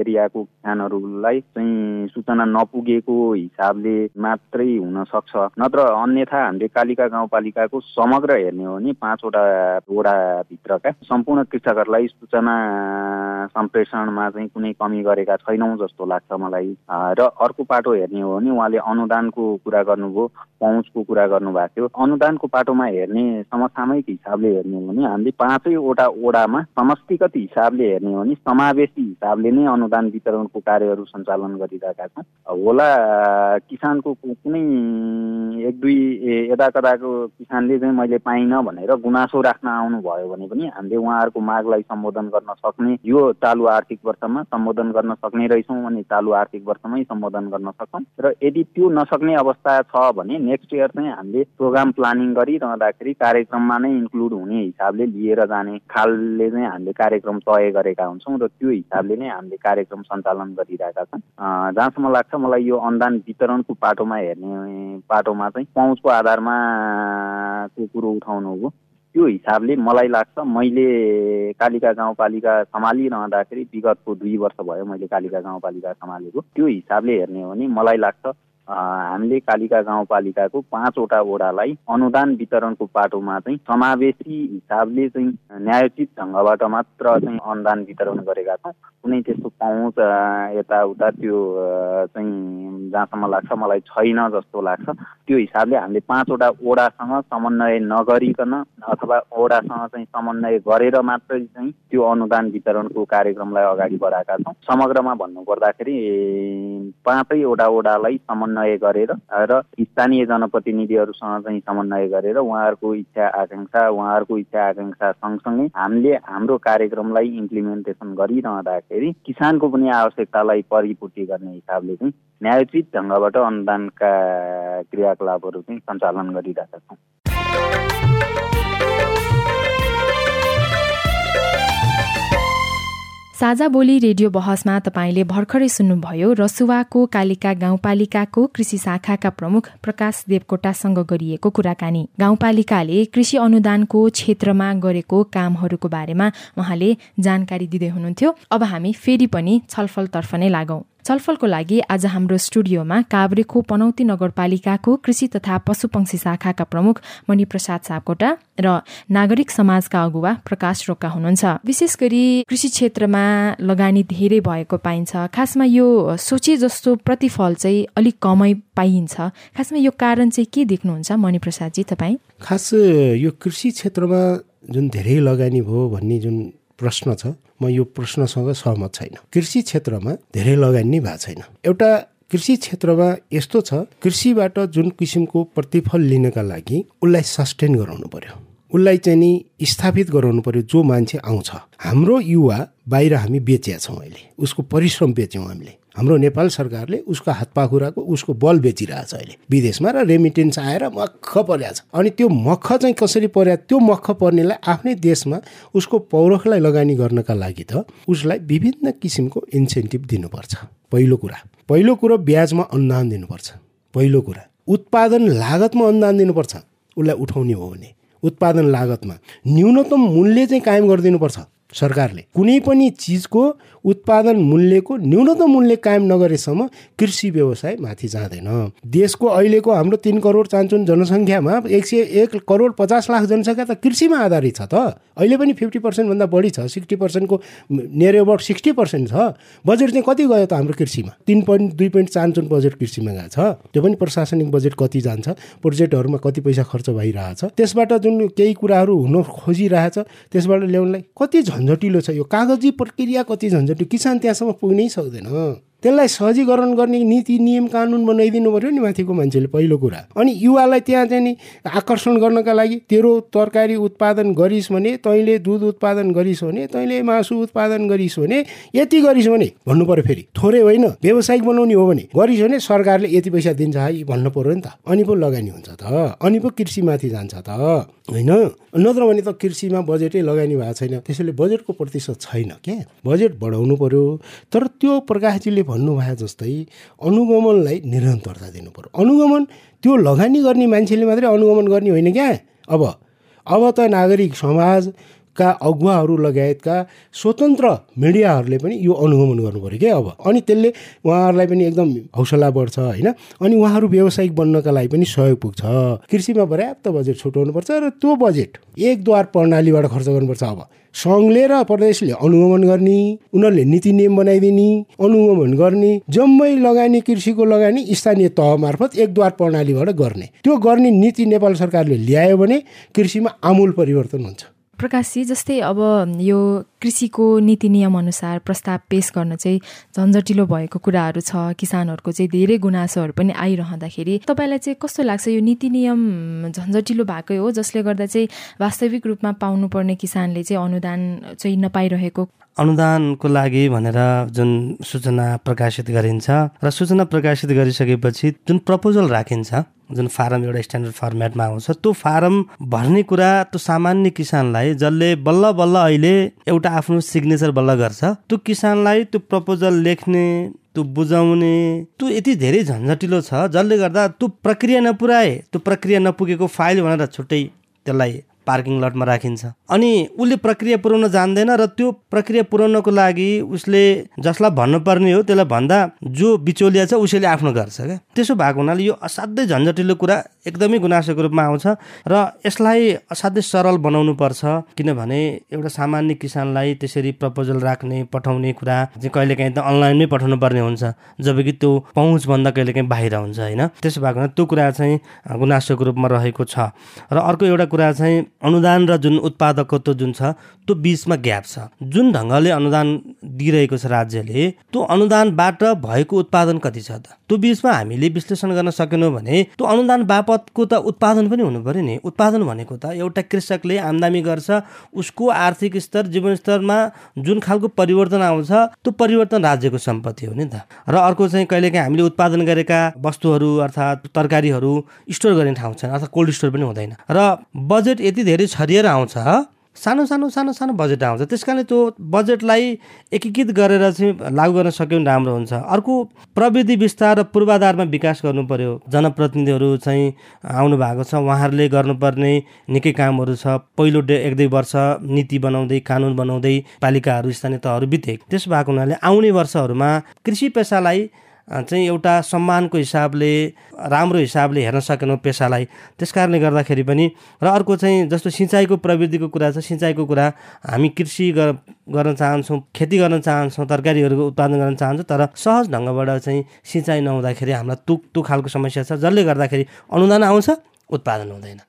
एरियाको किसानहरूलाई चाहिँ सूचना नपुगेको हिसाबले मात्रै हुन सक्छ। नत्र अन्यथा हामीले कालिका गाउँपालिकाको समग्र हेर्ने हो भने पाँचवटा ओडाभित्रका सम्पूर्ण कृषकहरूलाई सूचना सम्प्रेषणमा चाहिँ कुनै कमी गरेका छैनौँ जस्तो लाग्छ मलाई। र अर्को पाटो हेर्ने हो भने उहाँले अनुदानको कुरा गर्नुभयो पहुँचको कुरा गर्नुभएको थियो। अनुदानको पाटोमा हेर्ने समसामयिक हिसाबले हेर्ने हो भने हामीले पाँचैवटा ओडामा समष्टिगत हिसाबले हेर्ने हो भने समावेशी हिसाबले नै अनुदान वितरणको कार्यहरू सञ्चालन गरिरहेका छौँ होला किसानको कुनै एक दुई यता कताको किसानले चाहिँ मैले पाइनँ भनेर गुनासो राख्न आउनुभयो भने पनि हामीले उहाँहरूको मागलाई सम्बोधन गर्न सक्ने यो चालु आर्थिक वर्षमा सम्बोधन गर्न सक्ने रहेछौँ भने चालु आर्थिक वर्षमै सम्बोधन गर्न सक्छौँ। र यदि त्यो नसक्ने अवस्था छ भने नेक्स्ट इयर चाहिँ हामीले प्रोग्राम प्लानिङ गरिरहँदाखेरि कार्यक्रममा नै इन्क्लुड हुने हिसाबले लिएर जाने खालले चाहिँ हामीले कार्यक्रम तय गरेका हुन्छौँ र त्यो हिसाबले नै हामीले कार्यक्रम सञ्चालन गरिरहेका छौँ। जहाँसम्म लाग्छ मलाई यो अनुदान वितरणको पाटोमा हेर्ने पाटोमा चाहिँ पहुँचको आधारमा को कुरो उठाउनु हो। त्यो हिसाबले मलाई लाग्छ मैले कालिका गाउँपालिका सम्हालिरहँदाखेरि विगतको दुई वर्ष भयो मैले कालिका गाउँपालिका सम्हालेको। त्यो हिसाबले हेर्ने हो भने मलाई लाग्छ हामीले कालिका गाउँपालिकाको पाँचवटा वडालाई अनुदान वितरणको पाटोमा चाहिँ समावेशी हिसाबले चाहिँ न्यायोचित ढङ्गबाट मात्र चाहिँ अनुदान वितरण गरेका छौँ। कुनै त्यस्तो पहुँच यताउता त्यो चाहिँ जहाँसम्म लाग्छ मलाई छैन जस्तो लाग्छ। त्यो हिसाबले हामीले पाँचवटा ओडासँग समन्वय नगरिकन अथवा ओडासँग चाहिँ समन्वय गरेर मात्रै चाहिँ त्यो अनुदान वितरणको कार्यक्रमलाई अगाडि बढाएका छौँ। समग्रमा भन्नुपर्दाखेरि पाँचैवटा ओडालाई समन्वय गरेर र स्थानीय जनप्रतिनिधिहरूसँग चाहिँ समन्वय गरेर उहाँहरूको इच्छा आकाङ्क्षा उहाँहरूको इच्छा आकाङ्क्षा सँगसँगै हामीले हाम्रो कार्यक्रमलाई इम्प्लिमेन्टेसन गरिरहँदाखेरि किसानको पनि आवश्यकतालाई परिपूर्ति गर्ने हिसाबले चाहिँ न्यायोचित ढङ्गबाट अनुदानका क्रियाकलापहरू चाहिँ सञ्चालन गरिरहेका छौँ। साझा बोली रेडियो बहसमा तपाईँले भर्खरै सुन्नुभयो रसुवाको कालिका गाउँपालिकाको कृषि शाखाका प्रमुख प्रकाश देवकोटासँग गरिएको कुराकानी। गाउँपालिकाले कृषि अनुदानको क्षेत्रमा गरेको कामहरूको बारेमा उहाँले जानकारी दिँदै हुनुहुन्थ्यो। अब हामी फेरि पनि छलफलतर्फ नै लागौं। छलफलको लागि आज हाम्रो स्टुडियोमा काभ्रेको पनौती नगरपालिकाको कृषि तथा पशुपक्षी शाखाका प्रमुख मणिप्रसाद सापकोटा र नागरिक समाजका अगुवा प्रकाश रोक्का हुनुहुन्छ। विशेष गरी कृषि क्षेत्रमा लगानी धेरै भएको पाइन्छ। खासमा यो सोचे जस्तो प्रतिफल चाहिँ अलिक कमै पाइन्छ। खासमा यो कारण चाहिँ के देख्नुहुन्छ मणिप्रसादजी तपाईँ? खास यो कृषि क्षेत्रमा जुन धेरै लगानी भयो भन्ने जुन प्रश्न छ म यो प्रश्नसँग सहमत छैन। कृषि क्षेत्रमा धेरै लगानी भएको छैन। एउटा कृषि क्षेत्रमा यस्तो छ कृषिबाट जुन किसिमको प्रतिफल लिनका लागि उसलाई सस्टेन गराउनु पर्यो। उसलाई चाहिँ नि स्थापित गराउनु पर्यो जो मान्छे आउँछ। हाम्रो युवा बाहिर हामी बेचिया छौँ अहिले। उसको परिश्रम बेच्यौँ हामीले। हाम्रो नेपाल सरकारले उसको हातपाखुराको उसको बल बेचिरहेछ अहिले। विदेशमा र रेमिटेन्स आएर मख छ अनि त्यो मख चाहिँ कसरी पर्या त्यो मख पर्नेलाई आफ्नै देशमा उसको पौरखलाई लगानी गर्नका लागि त उसलाई विभिन्न किसिमको इन्सेन्टिभ दिनुपर्छ। पहिलो कुरा पहिलो कुरो ब्याजमा अनुदान दिनुपर्छ। पहिलो कुरा उत्पादन लागतमा अनुदान दिनुपर्छ। उसलाई उठाउने हो भने उत्पादन लागतमा न्यूनतम मूल्य चाहिँ कायम गरिदिनुपर्छ सरकारले। कुनै पनि चिजको उत्पादन मूल्यको न्यूनतम मूल्य कायम नगरेसम्म कृषि व्यवसाय माथि जाँदैन। देशको अहिलेको हाम्रो तिन करोड चान्चुन जनसङ्ख्यामा एक सय एक करोड पचास लाख जनसङ्ख्या त कृषिमा आधारित छ त। अहिले पनि फिफ्टी पर्सेन्टभन्दा बढी छ सिक्सटी पर्सेन्टको नियर अबाउट सिक्सटी पर्सेन्ट छ। बजेट चाहिँ कति गयो त हाम्रो कृषिमा? तिन पोइन्ट दुई पोइन्ट चान्चुन बजेट कृषिमा गएको छ। त्यो पनि प्रशासनिक बजेट कति जान्छ प्रोजेक्टहरूमा कति पैसा खर्च भइरहेछ त्यसबाट जुन केही कुराहरू हुन खोजिरहेछ त्यसबाट ल्याउनलाई कति झन्झटिलो छ यो कागजी प्रक्रिया कति झन्झटिलो किसान त्यहाँसम्म पुग्नै सक्दैन। त्यसलाई सहजीकरण गर्ने नीति नियम कानुन बनाइदिनु पऱ्यो नि माथिको मान्छेले पहिलो कुरा। अनि युवालाई त्यहाँ चाहिँ नि आकर्षण गर्नका लागि तेरो तरकारी उत्पादन गरिस् भने तैँले दुध उत्पादन गरिस् भने तैँले मासु उत्पादन गरिस् भने यति गरिस् भने भन्नु पऱ्यो फेरि। थोरै होइन व्यावसायिक बनाउने हो भने गरिस् भने सरकारले यति पैसा दिन्छ है भन्नु पऱ्यो नि त। अनि पो लगानी हुन्छ त। अनि पो कृषिमाथि जान्छ त। होइन? नत्र भने त कृषिमा बजेटै लगानी भएको छैन। त्यसैले बजेटको प्रतिशत छैन क्या बजेट बढाउनु पर्यो तर त्यो प्रकाशजीले भन्नुभयो जस्तै अनुगमनलाई निरन्तरता दिनु पर्यो अनुगमन त्यो लगानी गर्ने मान्छेले मात्रै अनुगमन गर्ने होइन क्या? अब अब त नागरिक समाजका अगुवाहरू लगायतका स्वतन्त्र मिडियाहरूले पनि यो अनुगमन गर्नु पऱ्यो क्या अब। अनि त्यसले उहाँहरूलाई पनि एकदम हौसला बढ्छ होइन। अनि उहाँहरू व्यावसायिक बन्नका लागि पनि सहयोग पुग्छ। कृषिमा पर्याप्त बजेट छुट्याउनुपर्छ र त्यो बजेट एकद्वार प्रणालीबाट खर्च गर्नुपर्छ अब। सङ्घले र प्रदेशले अनुगमन गर्ने उनीहरूले नीति नियम बनाइदिने अनुगमन गर्ने जम्मै लगानी कृषिको लगानी स्थानीय तह मार्फत एकद्वार प्रणालीबाट गर्ने। त्यो गर्ने नीति नेपाल सरकारले ल्यायो भने कृषिमा आमूल परिवर्तन हुन्छ। प्रकाशजी जस्तै अब यो कृषिको नीति नियम अनुसार प्रस्ताव पेश गर्न चाहिँ झन्झटिलो भएको कुराहरू छ। किसानहरूको चाहिँ धेरै गुनासोहरू पनि आइरहँदाखेरि तपाईँलाई चाहिँ कस्तो लाग्छ? यो नीति नियम झन्झटिलो भएकै हो जसले गर्दा चाहिँ वास्तविक रूपमा पाउनुपर्ने किसानले चाहिँ अनुदान चाहिँ नपाइरहेको? अनुदानको लागि भनेर जुन सूचना प्रकाशित गरिन्छ र सूचना प्रकाशित गरिसकेपछि जुन प्रपोजल राखिन्छ जुन फारम एउटा स्ट्यान्डर्ड फर्मेटमा आउँछ त्यो फारम भर्ने कुरा त्यो सामान्य किसानलाई जसले बल्ल बल्ल अहिले एउटा आफ्नो सिग्नेचर बल्ल गर्छ। त्यो किसानलाई त्यो प्रपोजल लेख्ने त्यो बुझाउने त्यो यति धेरै झन्झटिलो छ जसले गर्दा त्यो प्रक्रिया नपुऱ्याए त्यो प्रक्रिया नपुगेको फाइल भनेर छुट्टै त्यसलाई पार्किङ लटमा राखिन्छ। अनि उसले प्रक्रिया पुऱ्याउन जान्दैन र त्यो प्रक्रिया पुऱ्याउनको लागि उसले जसलाई भन्नुपर्ने हो त्यसलाई भन्दा जो बिचौलिया छ उसैले आफ्नो गर्छ क्या। त्यसो भएको हुनाले यो असाध्यै झन्झटिलो कुरा एकदमै गुनासोको रूपमा आउँछ र यसलाई असाध्यै सरल बनाउनु पर्छ किनभने एउटा सामान्य किसानलाई त्यसरी प्रपोजल राख्ने पठाउने कुरा चाहिँ कहिलेकाहीँ त अनलाइनमै पठाउनु पर्ने हुन्छ जबकि त्यो पहुँचभन्दा कहिलेकाहीँ बाहिर हुन्छ होइन। त्यसो भएको हुनाले त्यो कुरा चाहिँ गुनासोको रूपमा रहेको छ। र अर्को एउटा कुरा चाहिँ अनुदान र जुन उत्पादकत्व जुन छ त्यो बिचमा ग्याप छ। जुन ढङ्गले अनुदान दिइरहेको छ राज्यले त्यो अनुदानबाट भएको उत्पादन कति छ त? त्यो बिचमा हामीले विश्लेषण गर्न सकेनौँ भने त्यो अनुदान बापतको त उत्पादन पनि हुनु पऱ्यो नि। उत्पादन भनेको त एउटा कृषकले आम्दानी गर्छ उसको आर्थिक स्तर जीवनस्तरमा जुन खालको परिवर्तन आउँछ त्यो परिवर्तन राज्यको सम्पत्ति हो नि त। र अर्को चाहिँ कहिलेकाहीँ हामीले उत्पादन गरेका वस्तुहरू अर्थात् तरकारीहरू स्टोर गर्ने ठाउँ छैन अर्थात् कोल्ड स्टोर पनि हुँदैन। र बजेट यति धेरै छरिएर आउँछ सानो सानो सानो सानो बजेट आउँछ। त्यस कारणले त्यो बजेटलाई एकीकृत गरेर चाहिँ लागू गर्न सक्यो भने राम्रो हुन्छ। अर्को प्रविधि विस्तार र पूर्वाधारमा विकास गर्नु पर्यो जनप्रतिनिधिहरू चाहिँ आउनु भएको छ। उहाँहरूले गर्नुपर्ने निकै कामहरू छ। पहिलो डे एक दुई वर्ष नीति बनाउँदै कानुन बनाउँदै पालिकाहरू स्थानीय तहहरू बिते त्यसो भएको हुनाले आउने वर्षहरूमा कृषि पेसालाई चाहिँ एउटा सम्मानको हिसाबले राम्रो हिसाबले हेर्न सकेनौँ पेसालाई। त्यस कारणले गर्दाखेरि पनि र अर्को चाहिँ जस्तो सिँचाइको प्रविधिको कुरा छ सिँचाइको कुरा हामी कृषि गर्न चाहन्छौँ खेती गर्न चाहन्छौँ तरकारीहरूको उत्पादन गर्न चाहन्छौँ तर सहज ढङ्गबाट चाहिँ सिँचाइ नहुँदाखेरि हामीलाई तुक तुक खालको समस्या छ जसले गर्दाखेरि अनुदान आउँछ उत्पादन हुँदैन।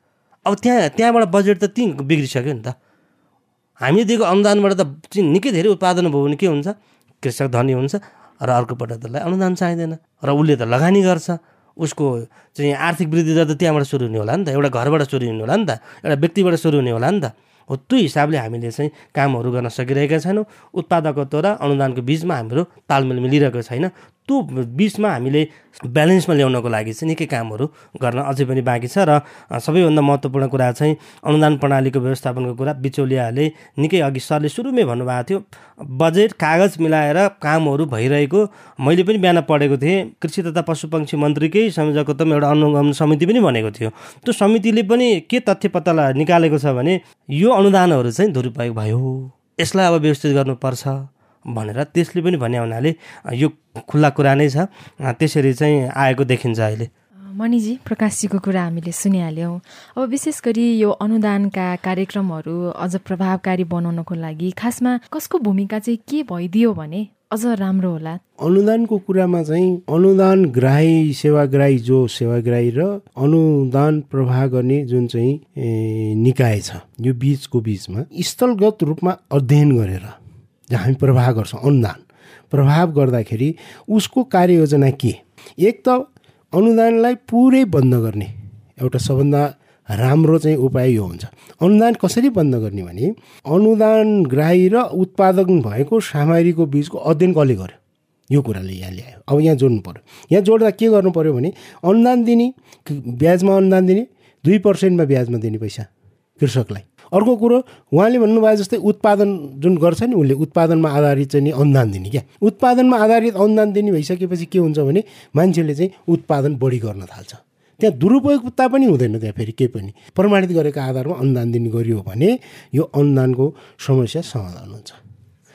अब त्यहाँ त्यहाँबाट बजेट त ती बिग्रिसक्यो नि त। हामीले दिएको अनुदानबाट त निकै धेरै उत्पादन भयो भने के हुन्छ? कृषक धनी हुन्छ। र अर्कोपल्ट त्यसलाई अनुदान चाहिँदैन र उसले त लगानी गर्छ। उसको चाहिँ आर्थिक वृद्धि त त्यहाँबाट सुरु हुने होला नि त। एउटा घरबाट सुरु हुने होला नि त। एउटा व्यक्तिबाट सुरु हुने होला नि त। हो त्यो हिसाबले हामीले चाहिँ कामहरू गर्न सकिरहेका छैनौँ। उत्पादकत्व र अनुदानको बिचमा हाम्रो तालमेल मिलिरहेको छैन। त्यो बिचमा हामीले ब्यालेन्समा ल्याउनको लागि चाहिँ निकै कामहरू गर्न अझै पनि बाँकी छ र सबैभन्दा महत्त्वपूर्ण कुरा चाहिँ अनुदान प्रणालीको व्यवस्थापनको कुरा बिचौलियाहरूले निकै अघि सरले सुरुमै भन्नुभएको थियो। बजेट कागज मिलाएर कामहरू भइरहेको मैले पनि बिहान पढेको थिएँ। कृषि तथा पशुपक्षी मन्त्रीकै संयोजकत्वमा एउटा अनुगमन समिति पनि भनेको थियो। त्यो समितिले पनि के तथ्य पत्ता निकालेको छ भने यो अनुदानहरू चाहिँ दुरुपयोग भयो। यसलाई अब व्यवस्थित गर्नुपर्छ। भनेर त्यसले पनि भने हुनाले यो खुल्ला कुरा नै छ। त्यसरी चाहिँ आएको देखिन्छ अहिले। मणिजी प्रकाशजीको कुरा हामीले सुनिहाल्यौँ। अब विशेष गरी यो अनुदानका कार्यक्रमहरू अझ प्रभावकारी बनाउनको लागि खासमा कसको भूमिका चाहिँ के भइदियो भने अझ राम्रो होला? अनुदानको कुरामा चाहिँ अनुदान ग्राही सेवाग्राही जो सेवाग्राही र अनुदान प्रवाह गर्ने जुन चाहिँ निकाय छ यो बिचको बिचमा स्थलगत रूपमा अध्ययन गरेर हामी प्रभाव गर्छौँ अनुदान। प्रभाव गर्दाखेरि उसको कार्ययोजना के? एक त अनुदानलाई पुरै बन्द गर्ने एउटा सबभन्दा राम्रो चाहिँ उपाय यो हुन्छ। अनुदान कसरी बन्द गर्ने भने अनुदान ग्राही र उत्पादन भएको सामग्रीको बिचको अध्ययन कसले गर्यो? यो कुराले यहाँ ल्यायो अब यहाँ जोड्नु पऱ्यो यहाँ जोड्दा के गर्नु पऱ्यो भने अनुदान दिने ब्याजमा अनुदान दिने दुई पर्सेन्टमा ब्याजमा दिने पैसा कृषकलाई। अर्को कुरो उहाँले भन्नुभयो जस्तै उत्पादन जुन गर्छ नि उसले उत्पादनमा आधारित चाहिँ नि अनुदान दिने क्या। उत्पादनमा आधारित अनुदान दिने भइसकेपछि के हुन्छ भने मान्छेले चाहिँ उत्पादन बढी गर्न थाल्छ। त्यहाँ दुरुपयोगता पनि हुँदैन त्यहाँ फेरि केही पनि। प्रमाणित गरेको आधारमा अनुदान दिने गरियो भने यो अनुदानको समस्या समाधान हुन्छ।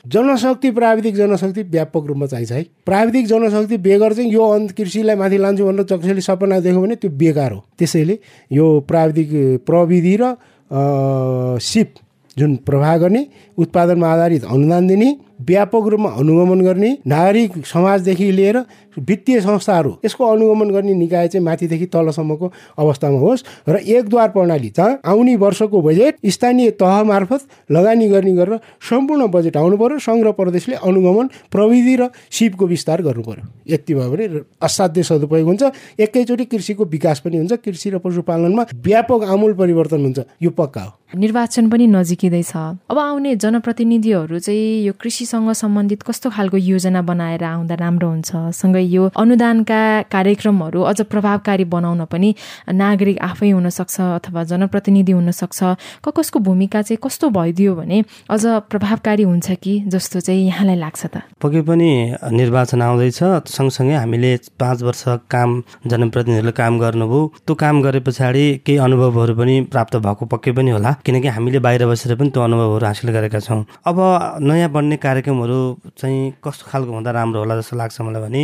जनशक्ति प्राविधिक जनशक्ति व्यापक रूपमा चाहिन्छ है। प्राविधिक जनशक्ति बेगर चाहिँ यो कृषिलाई माथि लान्छु भनेर जसले सपना देख्यो भने त्यो बेकार हो। त्यसैले यो प्राविधिक प्रविधि र सिप जुन प्रवाह गर्ने उत्पादनमा आधारित अनुदान दिने व्यापक रूपमा अनुगमन गर्ने नागरिक समाजदेखि लिएर वित्तीय संस्थाहरू यसको अनुगमन गर्ने निकाय चाहिँ माथिदेखि तलसम्मको अवस्थामा होस् र एकद्वार प्रणाली जहाँ आउने वर्षको बजेट स्थानीय तह मार्फत लगानी गर्ने गरेर सम्पूर्ण बजेट आउनु पर्यो सङ्घ र प्रदेशले अनुगमन प्रविधि र सिपको विस्तार गर्नु पर्यो। यति भयो भने असाध्य सदुपयोग हुन्छ। एकैचोटि कृषिको विकास पनि हुन्छ। कृषि र पशुपालनमा व्यापक आमूल परिवर्तन हुन्छ। यो पक्का हो। निर्वाचन पनि नजिकिँदैछ। अब आउने जनप्रतिनिधिहरू चाहिँ यो कृषि कृषिसँग सम्बन्धित कस्तो खालको योजना बनाएर आउँदा राम्रो हुन्छ? सँगै यो अनुदानका कार्यक्रमहरू अझ प्रभावकारी बनाउन पनि नागरिक आफै हुनसक्छ अथवा जनप्रतिनिधि हुनसक्छ। क कसको भूमिका चाहिँ कस्तो भइदियो भने अझ प्रभावकारी हुन्छ कि जस्तो चाहिँ यहाँलाई लाग्छ त? पक्कै पनि निर्वाचन आउँदैछ। सँगसँगै हामीले पाँच वर्ष काम जनप्रतिनिधिहरूले काम गर्नुभयो। त्यो काम गरे पछाडि केही अनुभवहरू पनि प्राप्त भएको पक्कै पनि होला। किनकि हामीले बाहिर बसेर पनि त्यो अनुभवहरू हासिल गरेका छौँ। अब नयाँ बन्ने कार्यक्रमहरू चाहिँ कस्तो खालको हुँदा राम्रो होला जस्तो लाग्छ मलाई भने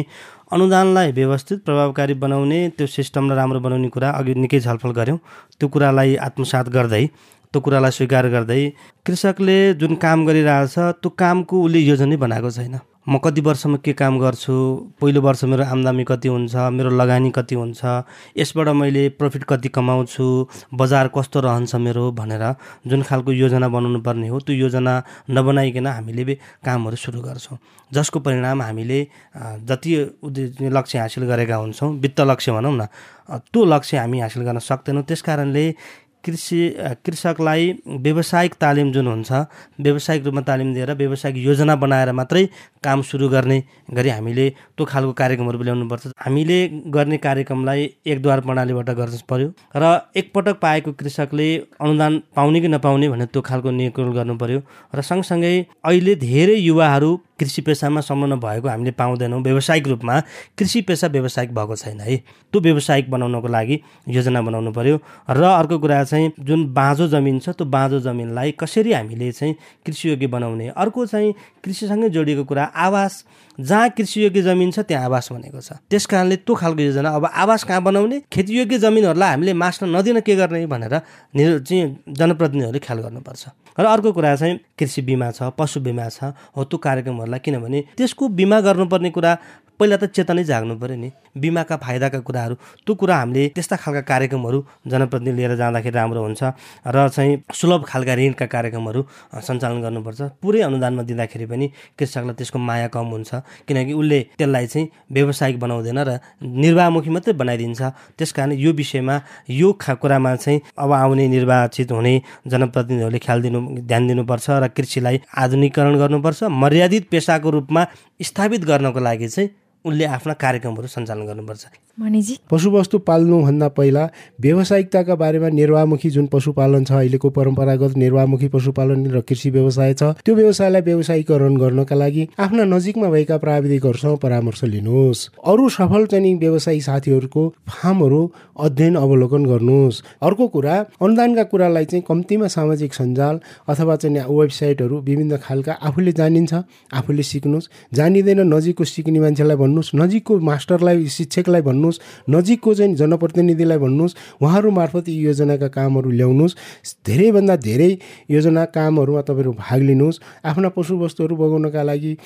अनुदानलाई व्यवस्थित प्रभावकारी बनाउने त्यो सिस्टमलाई राम्रो बनाउने कुरा अघि निकै छलफल गऱ्यौँ। त्यो कुरालाई आत्मसात गर्दै त्यो कुरालाई स्वीकार गर्दै कृषकले जुन काम गरिरहेछ त्यो कामको उसले योजनै बनाएको छैन। म कति वर्षमा के काम गर्छु? पहिलो वर्ष मेरो आम्दानी कति हुन्छ? मेरो लगानी कति हुन्छ? यसबाट मैले प्रफिट कति कमाउँछु? बजार कस्तो रहन्छ मेरो भनेर जुन खालको योजना बनाउनु पर्ने हो त्यो योजना नबनाइकन हामीले कामहरू सुरु गर्छौँ। जसको परिणाम हामीले जति लक्ष्य हासिल गरेका हुन्छौँ वित्त लक्ष्य भनौँ न त्यो लक्ष्य हामी हासिल गर्न सक्दैनौँ। त्यस कारणले कृषि कृषकलाई व्यावसायिक तालिम जुन हुन्छ व्यावसायिक रूपमा तालिम दिएर व्यावसायिक योजना बनाएर मात्रै काम सुरु गर्ने गरी हामीले त्यो खालको कार्यक्रमहरू ल्याउनुपर्छ। हामीले गर्ने कार्यक्रमलाई एकद्वार प्रणालीबाट गर्न पर्यो र एकपटक पाएको कृषकले अनुदान पाउने कि नपाउने भने त्यो खालको निर्णय गर्नु पर्यो र सँगसँगै अहिले धेरै युवाहरू कृषि पेसामा संलग्न भएको हामीले पाउँदैनौँ। व्यावसायिक रूपमा कृषि पेसा व्यावसायिक भएको छैन है। त्यो व्यावसायिक बनाउनको लागि योजना बनाउनु पर्यो र अर्को कुरा चाहिँ जुन बाँझो जमिन छ त्यो बाँझो जमिनलाई कसरी हामीले चाहिँ कृषियोग्य बनाउने? अर्को चाहिँ कृषिसँगै जोडिएको कुरा आवास। जहाँ कृषियोग्य जमिन छ त्यहाँ आवास भनेको छ। त्यस कारणले त्यो खालको योजना अब आवास कहाँ बनाउने? खेतीयोग्य जमिनहरूलाई हामीले मास्न नदिन के गर्ने भनेर चाहिँ जनप्रतिनिधिहरूले ख्याल गर्नुपर्छ। र अर्को कुरा चाहिँ कृषि बिमा छ पशु बिमा छ हो त्यो कार्यक्रमहरूलाई किनभने त्यसको बिमा गर्नुपर्ने कुरा पहिला त चेतनै जाग्नु पऱ्यो नि। बिमाका फाइदाका कुराहरू त्यो कुरा हामीले त्यस्ता खालका कार्यक्रमहरू जनप्रतिनिधि लिएर जाँदाखेरि राम्रो हुन्छ र चाहिँ सुलभ खालका ऋणका कार्यक्रमहरू सञ्चालन गर्नुपर्छ। पुरै अनुदानमा दिँदाखेरि पनि कृषकलाई त्यसको माया कम हुन्छ। किनकि उसले त्यसलाई चाहिँ व्यावसायिक बनाउँदैन र निर्वाहमुखी मात्रै बनाइदिन्छ। त्यस यो विषयमा यो कुरामा चाहिँ अब आउने निर्वाचित हुने जनप्रतिनिधिहरूले ख्याल दिनु ध्यान दिनुपर्छ र कृषिलाई आधुनिकरण गर्नुपर्छ। मर्यादित पेसाको रूपमा स्थापित गर्नको लागि चाहिँ उनले आफ्ना कार्यक्रमहरू सञ्चालन गर्नुपर्छ। पशुवस्तु पाल्नुभन्दा पहिला व्यावसायिकताका बारेमा निर्वाहमुखी जुन पशुपालन छ अहिलेको परम्परागत निर्वाहमुखी पशुपालन र कृषि व्यवसाय छ त्यो व्यवसायलाई व्यवसायीकरण गर्नका लागि आफ्ना नजिकमा भएका प्राविधिकहरूसँग परामर्श लिनुहोस्। अरू सफल चाहिँ व्यवसायी साथीहरूको फार्महरू अध्ययन अवलोकन गर्नुहोस्। अर्को कुरा अनुदानका कुरालाई चाहिँ कम्तीमा सामाजिक सञ्जाल अथवा चाहिँ वेबसाइटहरू विभिन्न खालका आफूले जानिन्छ आफूले सिक्नुहोस्। जानिँदैन नजिकको सिक्ने मान्छेलाई भन्नुहोस् नजिकको मास्टरलाई शिक्षकलाई भन्नु भन्नुहोस् नजिकको चाहिँ जनप्रतिनिधिलाई भन्नुहोस् उहाँहरू मार्फत यी योजनाका कामहरू ल्याउनुहोस् धेरैभन्दा धेरै योजना कामहरूमा तपाईँहरू भाग लिनुहोस् आफ्ना पशुवस्तुहरू बगाउनका लागि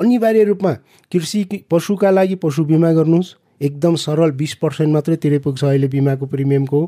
अनिवार्य रूपमा कृषि पशुका लागि पशु बिमा गर्नुहोस्। एकदम सरल बिस पर्सेन्ट मात्रै तिरे पुग्छ अहिले बिमाको प्रिमियमको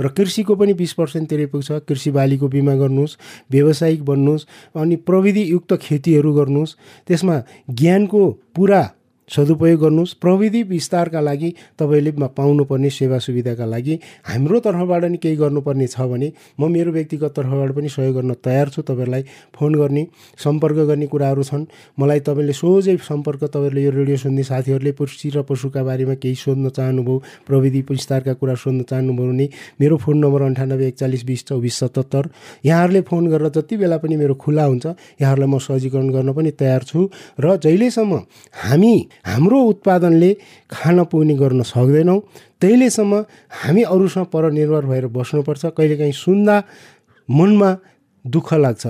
र कृषिको पनि बिस पर्सेन्ट तिरे पुग्छ कृषि बालीको बिमा गर्नुहोस् व्यावसायिक बन्नुहोस् अनि प्रविधियुक्त खेतीहरू गर्नुहोस्। त्यसमा ज्ञानको पुरा सदुपयोग गर्नुहोस् प्रविधि विस्तारका लागि तपाईँले पाउनुपर्ने सेवा सुविधाका लागि हाम्रो तर्फबाट नि केही गर्नुपर्ने छ भने म मेरो व्यक्तिगत तर्फबाट पनि सहयोग गर्न तयार छु। तपाईँहरूलाई फोन गर्ने सम्पर्क गर्ने कुराहरू छन्। मलाई तपाईँले सोझै सम्पर्क तपाईँहरूले यो रेडियो सुन्ने साथीहरूले पशु र पशुका बारेमा केही सोध्न चाहनुभयो प्रविधि विस्तारका कुरा सोध्न चाहनुभयो भने मेरो फोन नम्बर अन्ठानब्बे एकचालिस बिस चौबिस सतहत्तर यहाँहरूले फोन गरेर जति बेला पनि मेरो खुला हुन्छ यहाँहरूलाई म सहजीकरण गर्न पनि तयार छु। र जहिलेसम्म हामी हाम्रो उत्पादनले खान पुग्ने गर्न सक्दैनौँ। तहिलेसम्म हामी अरूसँग परनिर्भर भएर बस्नुपर्छ। कहिलेकाहीँ सुन्दा मनमा दुःख लाग्छ।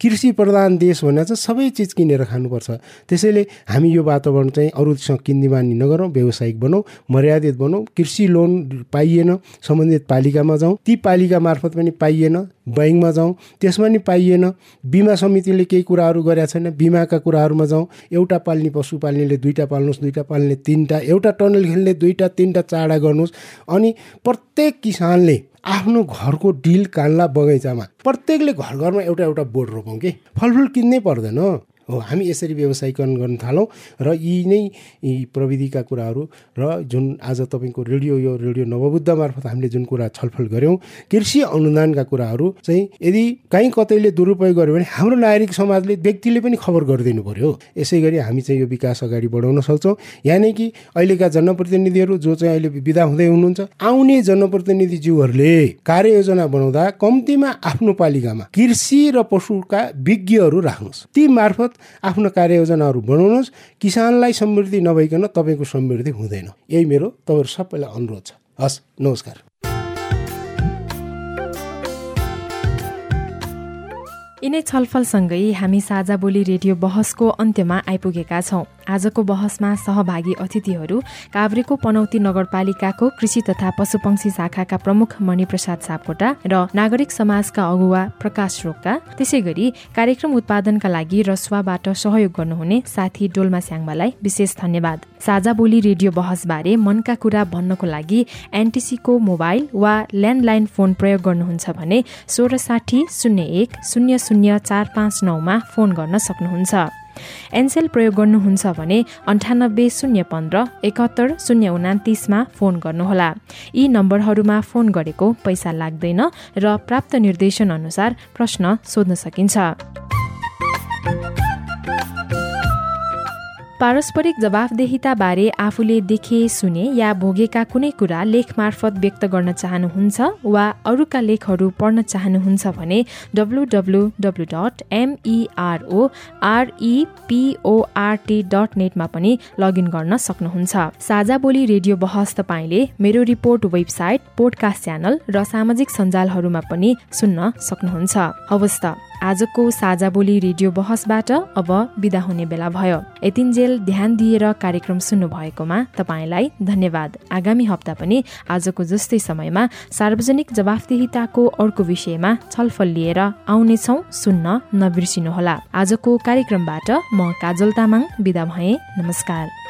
कृषि प्रधान देश भनेर चाहिँ सबै चिज किनेर खानुपर्छ। त्यसैले हामी यो वातावरण चाहिँ अरूसँग किन्दिमानी नगरौँ व्यावसायिक बनाऊ मर्यादित बनाऊ कृषि लोन पाइएन सम्बन्धित पालिकामा जाउँ ती पालिका मार्फत पनि पाइएन ब्याङ्कमा जाउँ त्यसमा नि पाइएन बिमा समितिले केही कुराहरू गरेका छैन बिमाका कुराहरूमा जाउँ एउटा पाल्ने पशु पाल्नेले दुईवटा पाल्नुहोस् दुईवटा पाल्ने तिनवटा एउटा टनल खेल्ने दुईवटा तिनवटा चाडा गर्नुहोस् अनि प्रत्येक किसानले आफ्नो घरको डिल कान्ला बगैँचामा प्रत्येकले घर घरमा एउटा एउटा बोट रोपौँ कि? फलफुल किन्नै पर्दैन। हो हामी यसरी व्यवसायीकरण गर्न थालौँ। र यी नै यी प्रविधिका कुराहरू र जुन आज तपाईँको रेडियो यो रेडियो नवबुद्ध मार्फत हामीले जुन कुरा छलफल गऱ्यौँ कृषि अनुदानका कुराहरू चाहिँ यदि कहीँ कतैले दुरुपयोग गर्यो भने हाम्रो नागरिक समाजले व्यक्तिले पनि खबर गरिदिनु पर्यो यसै गरी हामी चाहिँ यो विकास अगाडि बढाउन सक्छौँ। यानि कि अहिलेका जनप्रतिनिधिहरू जो चाहिँ अहिले विदा हुँदै हुनुहुन्छ आउने जनप्रतिनिधिज्यूहरूले कार्ययोजना बनाउँदा कम्तीमा आफ्नो पालिकामा कृषि र पशुका विज्ञहरू राख्नुहोस्। ती मार्फत आफ्नो कार्ययोजनाहरू बनाउनुहोस्। किसानलाई समृद्धि नभइकन तपाईँको समृद्धि हुँदैन। यही मेरो तपाईँहरू सबैलाई अनुरोध छ। हस् नमस्कार। यिनै छलफलसँगै हामी साझा बोली रेडियो बहसको अन्त्यमा आइपुगेका छौँ। आजको बहसमा सहभागी अतिथिहरू काभ्रेको पनौती नगरपालिकाको कृषि तथा पशुपक्षी शाखाका प्रमुख मणिप्रसाद सापकोटा र नागरिक समाजका अगुवा प्रकाश रोक्का त्यसै गरी कार्यक्रम उत्पादनका लागि रसुवाबाट सहयोग गर्नुहुने साथी डोल्मा स्याङ्बालाई विशेष धन्यवाद। साझा बोली रेडियो बहसबारे मनका कुरा भन्नको लागि एनटिसीको मोबाइल वा ल्यान्डलाइन फोन प्रयोग गर्नुहुन्छ भने सोह्र साठी शून्य एक शून्य शून्य चार पाँच नौमा फोन गर्न सक्नुहुन्छ। एनसेल प्रयोग गर्नुहुन्छ भने अन्ठानब्बे शून्य पन्ध्र एकहत्तर शून्य उनातिसमा फोन गर्नुहोला। यी नम्बरहरूमा फोन गरेको पैसा लाग्दैन र प्राप्त निर्देशन अनुसार प्रश्न सोध्न सकिन्छ। पारस्परिक जवाफदेहिताबारे आफूले देखे सुने या भोगेका कुनै कुरा लेख मार्फत व्यक्त गर्न चाहनुहुन्छ वा अरूका लेखहरू पढ्न चाहनुहुन्छ भने W W W dot M E R O R E P O R T dot नेटमा पनि लगइन गर्न सक्नुहुन्छ। साझा बोली रेडियो बहस तपाईँले मेरो रिपोर्ट वेबसाइट पोडकास्ट च्यानल र सामाजिक सञ्जालहरूमा पनि सुन्न सक्नुहुन्छ। हवस् त। आजको साझा बोली रेडियो बहसबाट अब विदा हुने बेला भयो। यतिन्जेल ध्यान दिएर कार्यक्रम सुन्नु भएकोमा तपाईँलाई धन्यवाद। आगामी हप्ता पनि आजको जस्तै समयमा सार्वजनिक जवाफदेहिताको अर्को विषयमा छलफल लिएर आउनेछौ सुन्न नबिर्सिनुहोला। आजको कार्यक्रमबाट म काजल तामाङ विदा भए। नमस्कार।